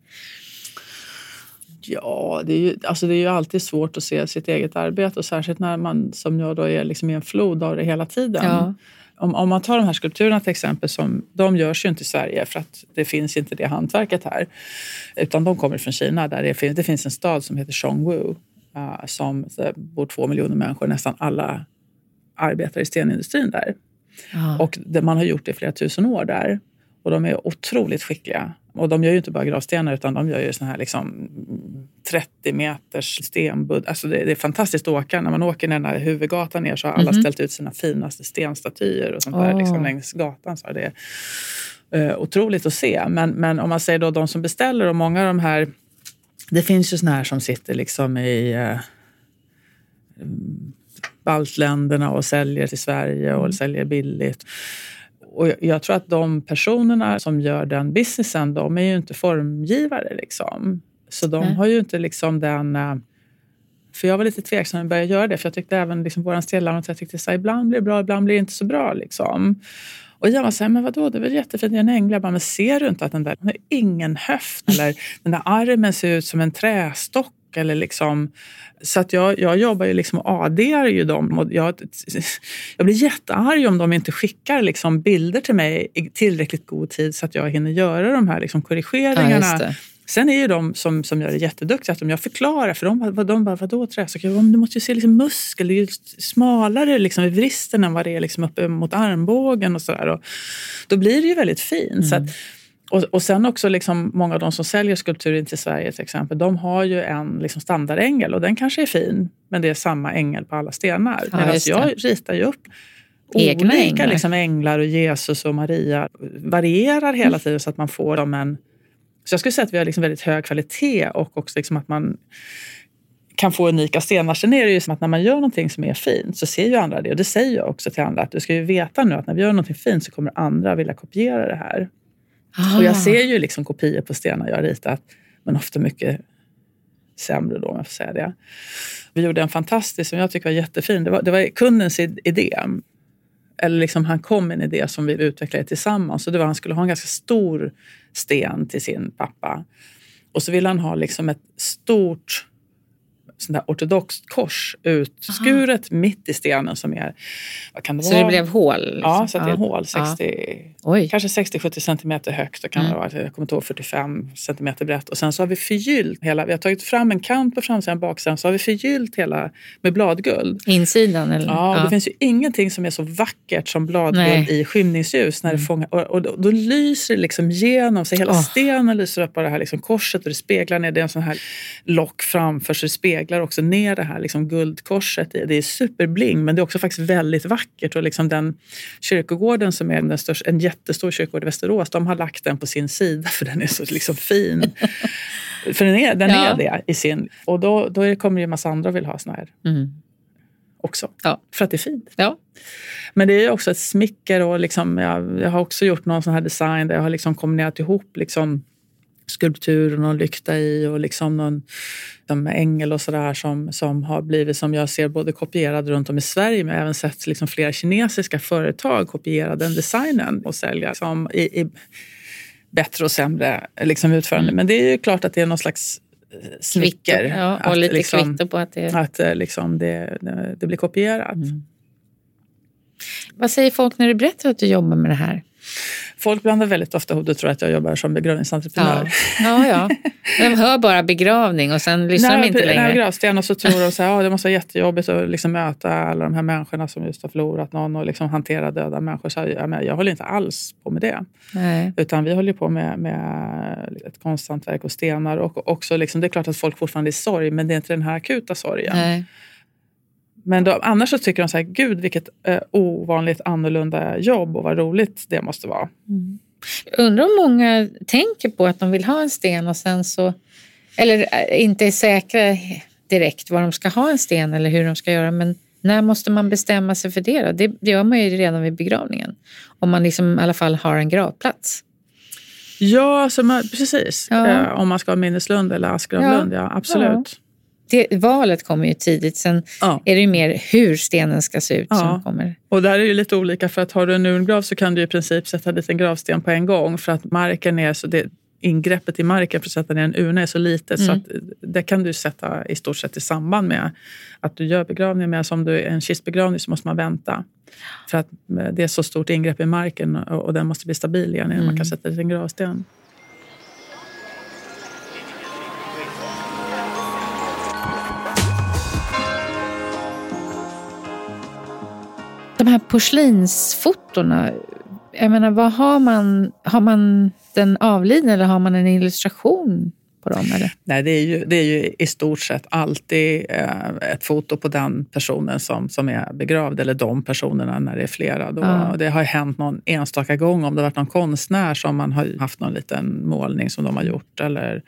Ja, det är, ju, alltså det är ju alltid svårt att se sitt eget arbete och särskilt när man som jag då är liksom i en flod av det hela tiden. Ja. Om, om man tar de här skulpturerna till exempel, som, de görs ju inte i Sverige för att det finns inte det hantverket här. Utan de kommer från Kina där det finns, det finns en stad som heter Zhongwu uh, som bor två miljoner människor, nästan alla arbetar i stenindustrin där. Ja. Och det, man har gjort det i flera tusen år där. Och de är otroligt skickliga. Och de gör ju inte bara gravstenar utan de gör ju såna här liksom 30 meters stenbudd. Alltså det, det är fantastiskt att åka. När man åker den här huvudgatan ner så har alla Mhm. ställt ut sina finaste stenstatyer och sånt där Åh. liksom längs gatan. Så det är eh, otroligt att se. Men, men om man säger då de som beställer och många av de här det finns ju såna här som sitter liksom i eh, baltländerna och säljer till Sverige och säljer billigt. Och jag- tror att de personerna som gör den businessen, de är ju inte formgivare. Liksom. Så de Nej. har ju inte liksom den... eh, För jag var lite tveksam när jag började göra det, för jag tyckte även liksom vår stellamot, jag tyckte så här, ibland blir det bra, ibland blir det inte så bra. Liksom. Och jag var så här, men vadå, det är väl jättefint, det är en ängel. Jag bara, men ser du inte att den där, den har ingen höft eller den där armen ser ut som en trästock eller liksom, så att jag, jag jobbar ju liksom och ADar ju dem. Och jag, jag blir jättearg om de inte skickar liksom bilder till mig i tillräckligt god tid så att jag hinner göra de här liksom Ja, korrigeringarna. det. Sen är ju de som, som gör det jätteduktiga, att om jag förklarar för dem, vad- de bara, vadå trästock? Jag bara, "Men Du måste ju se liksom muskel, det är ju smalare liksom i vristen än vad det är liksom uppe mot armbågen och sådär. Då blir det ju väldigt fint. Så att, och, och sen också liksom många av de som säljer skulpturer in till Sverige till exempel, de har ju en liksom standardängel och den kanske är fin, men det är samma ängel på alla stenar. Ja, Medan jag ritar ju upp Egna olika änglar. Liksom änglar och Jesus och Maria varierar hela tiden så att man får dem en... Så jag skulle säga att vi har liksom väldigt hög kvalitet och också liksom att man kan få unika stenar. Sen är det ju som att när man gör någonting som är fint så ser ju andra det. Och det säger jag också till andra att du ska ju veta nu att när vi gör någonting fint så kommer andra vilja kopiera det här. Och jag Ah. ser ju liksom kopior på stenar jag har ritat, men ofta mycket sämre då om jag får säga det. Vi gjorde en fantastisk, som jag tycker var jättefin. Det var, det var kundens id- idé. Eller liksom han kom med en idé som vi utvecklade tillsammans. Och det var, han skulle ha en ganska stor sten till sin pappa. Och så ville han ha liksom ett stort sånt där ortodoxt kors utskuret mitt i stenen som är, vad kan det Så vara? det blev hål? Liksom. Ja, så att det är Ja. hål 60, Oj. kanske 60-70 centimeter högt och kan Mm. det vara, jag kommer inte ihåg, 45 centimeter brett. Och sen så har vi förgyllt hela, vi har tagit fram en kant på framsidan och baksidan så har vi förgyllt hela med bladguld. Insidan? Eller? Ja, och det finns ju ingenting som är så vackert som bladguld Nej. i skymningsljus. När det fångar, och, och då, då lyser det liksom igenom, så hela Åh. stenen lyser upp av det här liksom korset och det speglar ner. Det är en sån här lock framför så det speglar också ner det här liksom guldkorset. Det är superbling men det är också faktiskt väldigt vackert. Och liksom den kyrkogården som är den största, en jättestor kyrkogård i Västerås, de har lagt den på sin sida för den är så liksom fin. för den är, den Ja. är det i sin... Och då, då kommer ju en massa andra och vill ha såna här Mm. också. Ja. För att det är fint. Ja. Men det är också ett smicker och liksom, jag, jag har också gjort någon sån här design där jag har liksom kombinerat ihop liksom skulptur och någon lykta i och liksom någon ängel och sådär som, som har blivit som jag ser både kopierad runt om i Sverige men även sett liksom flera kinesiska företag kopiera den designen och sälja som i, i bättre och sämre liksom utförande. Men det är ju klart att det är någon slags eh, smicker. Ja, och att lite liksom, kvitto på att det. Att eh, liksom det, det, det blir kopierat. Mm. Vad säger folk när du berättar att du jobbar med det här? Folk blandar väldigt ofta ihop det och tror att jag jobbar som begravningsentreprenör. Ja, ja. ja. De hör bara begravning och sen lyssnar de inte längre. gravsten och så tror de så här, "Ja, det måste vara jättejobbigt att liksom möta alla de här människorna som just har förlorat någon och liksom hantera döda människor. Så jag, jag, håller inte alls på med det. Nej. Utan vi håller på med, med ett konsthantverk och stenar. Och också liksom, det är klart att folk fortfarande är i sorg, men det är inte den här akuta sorgen. Nej. Men då, annars så tycker de så här, gud vilket eh, ovanligt annorlunda jobb och vad roligt det måste vara. Mm. Jag undrar om många tänker på att de vill ha en sten och sen så, eller äh, inte är säkra direkt var de ska ha en sten eller hur de ska göra. Men när måste man bestämma sig för det? Då? Det, det gör man ju redan vid begravningen. Om man liksom i alla fall har en gravplats. Ja, alltså man, precis. Ja. Eh, om man ska ha minneslund eller askgravlund, ja. ja absolut. Ja. Det, valet kommer ju tidigt. Sen ja. är det ju mer hur stenen ska se ut ja. som kommer. Och där är ju lite olika. För att har du en urngrav så kan du i princip sätta dit en gravsten på en gång. För att marken är så... Det, ingreppet i marken för att sätta ner en urna är så litet mm. så att det kan du sätta i stort sett i samband med att du gör begravningen. Medan om du är en kistbegravning så måste man vänta. För att det är så stort ingrepp i marken och, och den måste bli stabil igen innan mm. man kan mm. sätta dit en gravsten. De här porslinsfotona, jag menar, vad har man? Har man den avlidne eller har man en illustration på dem? Eller? Nej, det är, ju, det är ju i stort sett alltid eh, ett foto på den personen som, som är begravd eller de personerna när det är flera. Då, ja. Det har hänt någon enstaka gång om det har varit någon konstnär som man har haft någon liten målning som de har gjort eller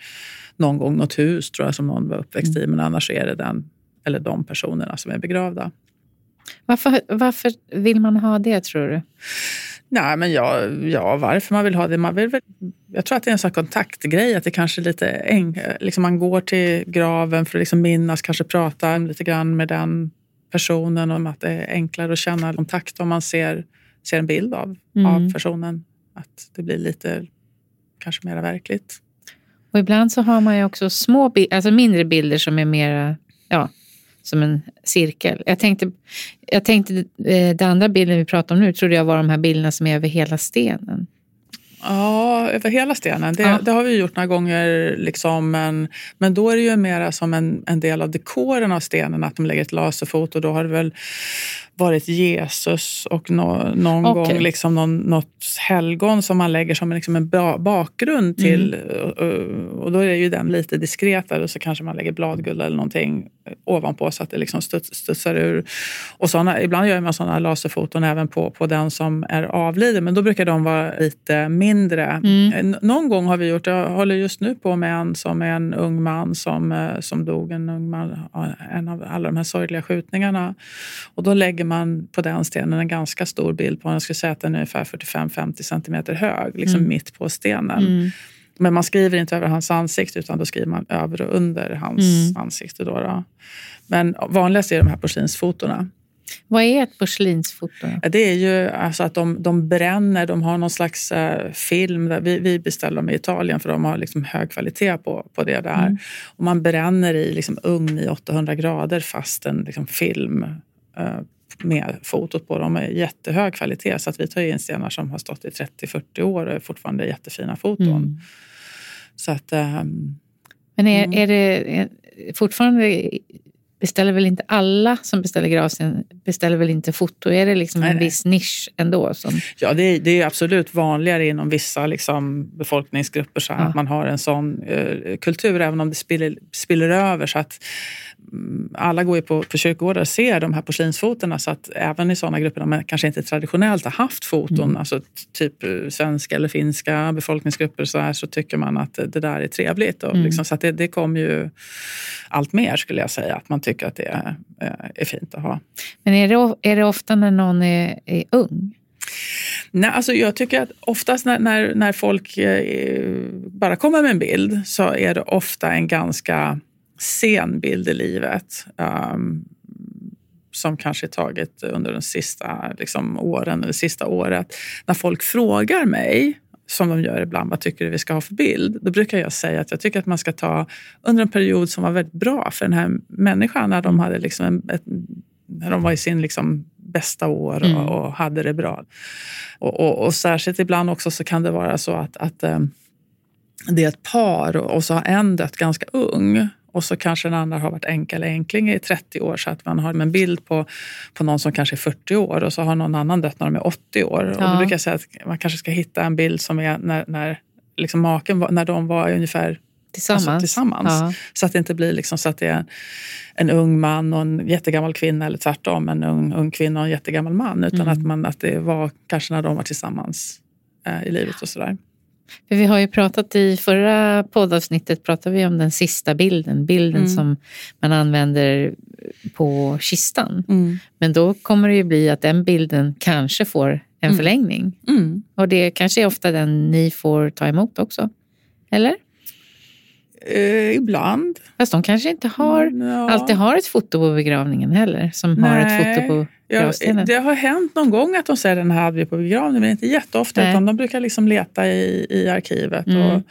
någon gång något hus tror jag som någon var uppväxt i. Men annars är det den eller de personerna som är begravda. Varför, varför vill man ha det tror du? Nej, men ja, ja, varför man vill ha det? Man vill jag tror att det är en sån kontaktgrej. Att det kanske är lite enk, liksom Man går till graven för att liksom minnas, kanske prata lite grann med den personen. Om att det är enklare att känna kontakt om man ser, ser en bild av, mm. av personen. Att det blir lite kanske mer verkligt. Och ibland så har man ju också små, alltså mindre bilder som är mera ja, som en cirkel. Jag tänkte, jag tänkte eh, den andra bilden vi pratar om nu trodde jag var de här bilderna som är över hela stenen. Ja, över hela stenen. Det, ja. det, har vi gjort några gånger. Liksom, men, men då är det ju mera som en, en del av dekoren av stenen, att de lägger ett laserfoto. Då har det väl varit Jesus och no, någon okay. gång liksom någon, något helgon som man lägger som liksom en bakgrund till. Mm. Och, och, då är ju den lite diskretare och så kanske man lägger bladguld eller någonting ovanpå så att det liksom studs, studsar ur. Och såna, ibland gör man sådana laserfoton även på, på den som är avliden men då brukar de vara lite mindre. Mm. Någon gång har vi gjort, jag håller just nu på med en som är en ung man som, eh, som dog, en ung man, en av alla de här sorgliga skjutningarna. Och då lägger man på den stenen en ganska stor bild på, jag skulle säga att den är ungefär 45-50 centimeter hög, liksom mm. mitt på stenen. Mm. Men man skriver inte över hans ansikte utan då skriver man över och under hans mm. ansikte. Då, då. Men vanligast är de här porslinsfotona. Vad är ett porslinsfoto? Det är ju alltså att de, de bränner, de har någon slags uh, film. Där vi, vi beställer dem i Italien för de har liksom hög kvalitet på, på det där. Mm. Och man bränner i liksom ugn i 800 grader fast en liksom, film uh, med fotot på. De är jättehög kvalitet så att vi tar in stenar som har stått i 30-40 år och är fortfarande jättefina foton. Mm. Så att, um, Men är, mm. är det fortfarande beställer väl inte alla som beställer gravsten beställer väl inte foto? Är det liksom nej, en nej. viss nisch ändå? Som... Ja, det är, det är absolut vanligare inom vissa liksom, befolkningsgrupper så ja. att man har en sån uh, kultur, även om det spiller, spiller över. Så att alla går ju på, på kyrkogårdar och ser de här porslinsfotona så att även i sådana grupper där man kanske inte traditionellt har haft foton, mm. alltså typ eh, svenska eller finska befolkningsgrupper så, här, så tycker man att det där är trevligt. Och mm. liksom, så det, det kommer ju allt mer skulle jag säga, att man tycker att det är, eh, är fint att ha. Men är det, är det ofta när någon är, är ung? Nej, alltså jag tycker att oftast när, när, när folk eh, bara kommer med en bild så är det ofta en ganska sen bild i livet. Um, som kanske är taget under de sista liksom, åren eller sista året. När folk frågar mig, som de gör ibland, vad tycker du vi ska ha för bild? Då brukar jag säga att jag tycker att man ska ta under en period som var väldigt bra för den här människan när de, hade liksom en, ett, när de var i sin liksom bästa år och, mm. och hade det bra. Och, och, och, särskilt ibland också så kan det vara så att, att um, det är ett par och så har en dött ganska ung och så kanske den andra har varit änka eller enkling i 30 år så att man har en bild på, på någon som kanske är 40 år och så har någon annan dött när de är 80 år. Ja. Och då brukar jag säga att man kanske ska hitta en bild som är när, när liksom maken var, när de var ungefär Tillsammans. Alltså, tillsammans. Ja. Så att det inte blir liksom så att det är en ung man och en jättegammal kvinna eller tvärtom en ung, ung kvinna och en jättegammal man. Utan mm. att, man, att det var kanske när de var tillsammans eh, i livet och sådär. För vi har ju pratat i förra poddavsnittet pratade vi om den sista bilden, bilden Mm. som man använder på kistan. Mm. Men då kommer det ju bli att den bilden kanske får en Mm. förlängning. Mm. Och det kanske är ofta den ni får ta emot också. Eller? Eh, ibland. Fast de kanske inte har, Mm, Ja. alltid har ett foto på begravningen heller. Som har ett Nej. foto på Ja, gravstenen. det har hänt någon gång att de säger den här hade vi på begravningen, men inte jätteofta. Nej. Utan de brukar liksom leta i, i arkivet. Mm. Och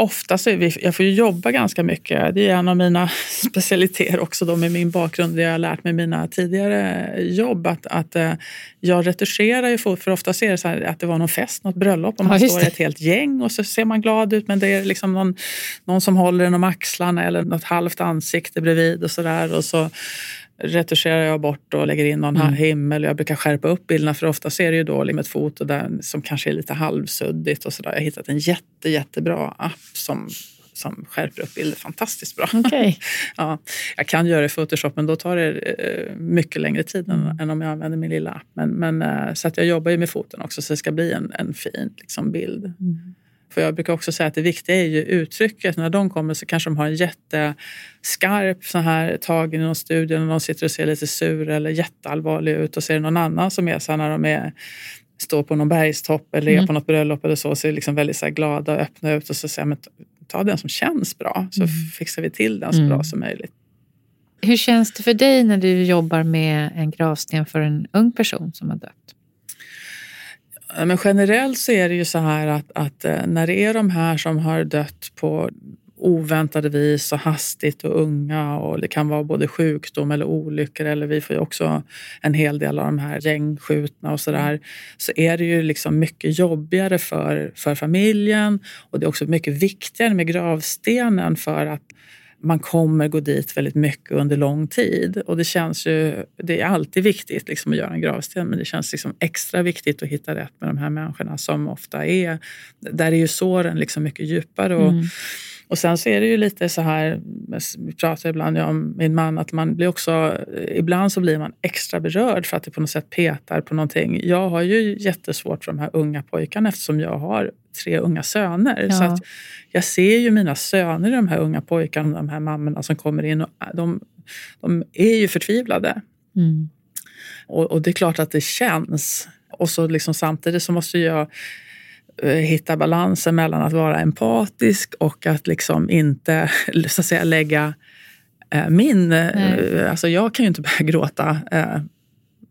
ofta så vi, jag får ju jobba ganska mycket. Det är en av mina specialiteter också då med min bakgrund. Det jag har lärt mig mina tidigare jobb. Att, att eh, jag retuscherar ju för ofta ser det så här att det var någon fest, något bröllop och Ja, man just står i ett helt gäng och så ser man glad ut men det är liksom någon, någon som håller en om axlarna eller något halvt ansikte bredvid och sådär. Och så retuscherar jag bort och lägger in någon Mm. himmel. Jag brukar skärpa upp bilderna för ofta ser det ju då liksom ett foto där som kanske är lite halvsuddigt och sådär. Jag har hittat en jätte, jättebra app som, som skärper upp bilder fantastiskt bra. Okej. Ja, jag kan göra det i Photoshop men då tar det eh, mycket längre tid än, Mm. än om jag använder min lilla app. Men, men, eh, så att jag jobbar ju med foton också så det ska bli en, en fin liksom, bild. Mm. För jag brukar också säga att det viktiga är ju uttrycket. När de kommer så kanske de har en jätteskarp så här tagen i någon studie när de sitter och ser lite sur eller jätteallvarlig ut och det någon annan som är så här när de är står på någon bergstopp eller är Mm. på något bröllop eller så, ser liksom väldigt så glada och öppna ut och så säger men ta den som känns bra så Mm. fixar vi till den så Mm. bra som möjligt. Hur känns det för dig när du jobbar med en gravsten för en ung person som har dött? Men generellt så är det ju så här att, att eh, när det är de här som har dött på oväntade vis och hastigt och unga och det kan vara både sjukdom eller olyckor eller vi får ju också en hel del av de här gängskjutna och sådär så är det ju liksom mycket jobbigare för, för familjen och det är också mycket viktigare med gravstenen för att man kommer gå dit väldigt mycket under lång tid. Och det känns ju, det är alltid viktigt liksom att göra en gravsten men det känns liksom extra viktigt att hitta rätt med de här människorna som ofta är, där är ju såren liksom mycket djupare. Och, Mm och sen så är det ju lite så här, vi pratar ibland om min man, att man blir också, ibland så blir man extra berörd för att det på något sätt petar på någonting. Jag har ju jättesvårt för de här unga pojkarna eftersom jag har tre unga söner. Ja. Så att jag ser ju mina söner, de här unga pojkarna, de här mammorna som kommer in och de, de är ju förtvivlade. Mm. Och, och det är klart att det känns. Och så liksom samtidigt så måste jag hitta balansen mellan att vara empatisk och att liksom inte så att säga, lägga eh, min... Nej. Eh, alltså jag kan ju inte börja gråta. Eh,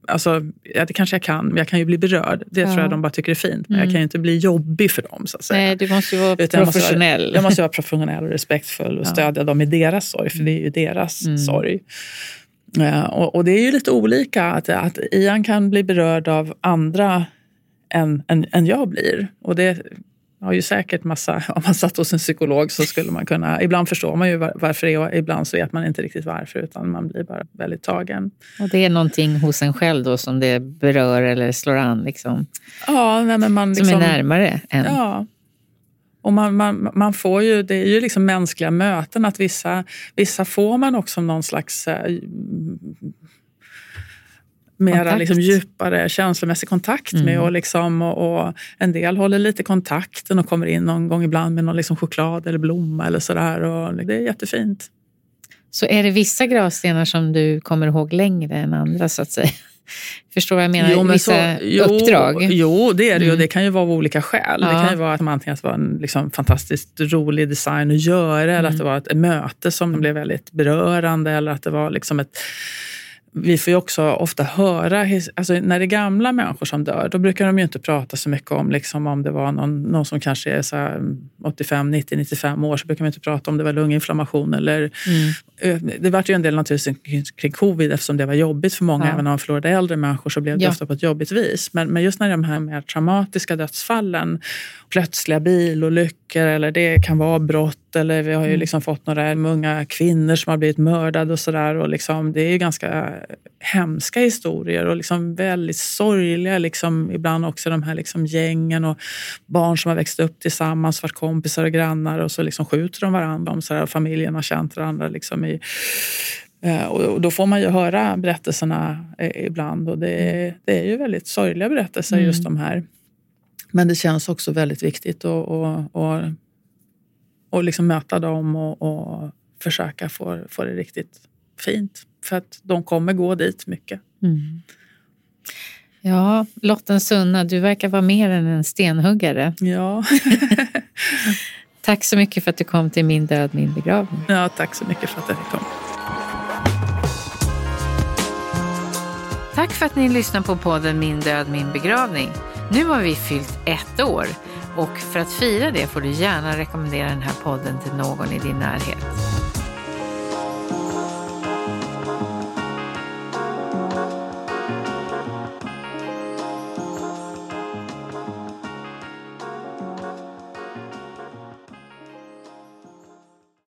alltså, ja, det kanske jag kan, men jag kan ju bli berörd. Det Ja. tror jag de bara tycker är fint. Men Mm. jag kan ju inte bli jobbig för dem. Så att säga. Nej, du måste ju vara Utan jag måste vara- professionell. Jag måste vara professionell och respektfull och Ja. stödja dem i deras sorg, för det är ju deras Mm. sorg. Eh, Och, och det är ju lite olika. Att, att Ian kan bli berörd av andra än, än, än jag blir. Och det har ju säkert massa... Om man satt hos en psykolog så skulle man kunna... Ibland förstår man ju var- varför det är och ibland så vet man inte riktigt varför utan man blir bara väldigt tagen. Och det är någonting hos en själv då som det berör eller slår an, liksom, Ja, nej, men man som liksom, är närmare än. Ja. Och man, man, man får ju, det är ju liksom mänskliga möten att vissa, vissa får man också någon slags eh, mera Kontakt. liksom djupare känslomässig kontakt med. Mm. Och, liksom, och, och en del håller lite kontakten och kommer in någon gång ibland med någon liksom choklad eller blomma eller sådär. Och det är jättefint. Så är det vissa gravstenar som du kommer ihåg längre än andra, så att säga? Förstår vad jag menar? men vissa jo, uppdrag? Jo, det är det ju. Mm. Det kan ju vara av olika skäl. Det Ja. kan ju vara att man antingen att det var en liksom fantastiskt rolig design att göra eller Mm. att det var ett möte som blev väldigt berörande eller att det var liksom ett vi får ju också ofta höra, alltså när det är gamla människor som dör, då brukar de ju inte prata så mycket om liksom om det var någon, någon som kanske är så här 85, 90, 95 år, så brukar man inte prata om det var lunginflammation eller Mm. Eh, Det var ju en del naturligtvis kring- kring covid eftersom det var jobbigt för många. Ja. Även om man förlorade äldre människor så blev det Ja. ofta på ett jobbigt vis. Men, men just när de här mer traumatiska dödsfallen, plötsliga bilolyckor eller det kan vara brott eller vi har ju Mm. liksom fått några unga kvinnor som har blivit mördade och sådär. Liksom, det är ju ganska hemska historier och liksom väldigt sorgliga. Liksom, ibland också de här liksom gängen och barn som har växt upp tillsammans, varit kompisar och grannar och så liksom skjuter de varandra. Om sådär, och familjen har känt varandra liksom i, eh, och då får man ju höra berättelserna eh, ibland och det, är- det är ju väldigt sorgliga berättelser Mm. just de här. Men det känns också väldigt viktigt att och, och, och liksom möta dem och, och försöka få, få det riktigt fint. För att de kommer gå dit mycket. Mm. Ja, Lotten Sunna, du verkar vara mer än en stenhuggare. Ja. tack så mycket för att du kom till Min död, min begravning. Ja, tack så mycket för att jag fick komma. Tack för att ni lyssnar på podden Min död, min begravning. Nu har vi fyllt ett år och för att fira det får du gärna rekommendera den här podden till någon i din närhet.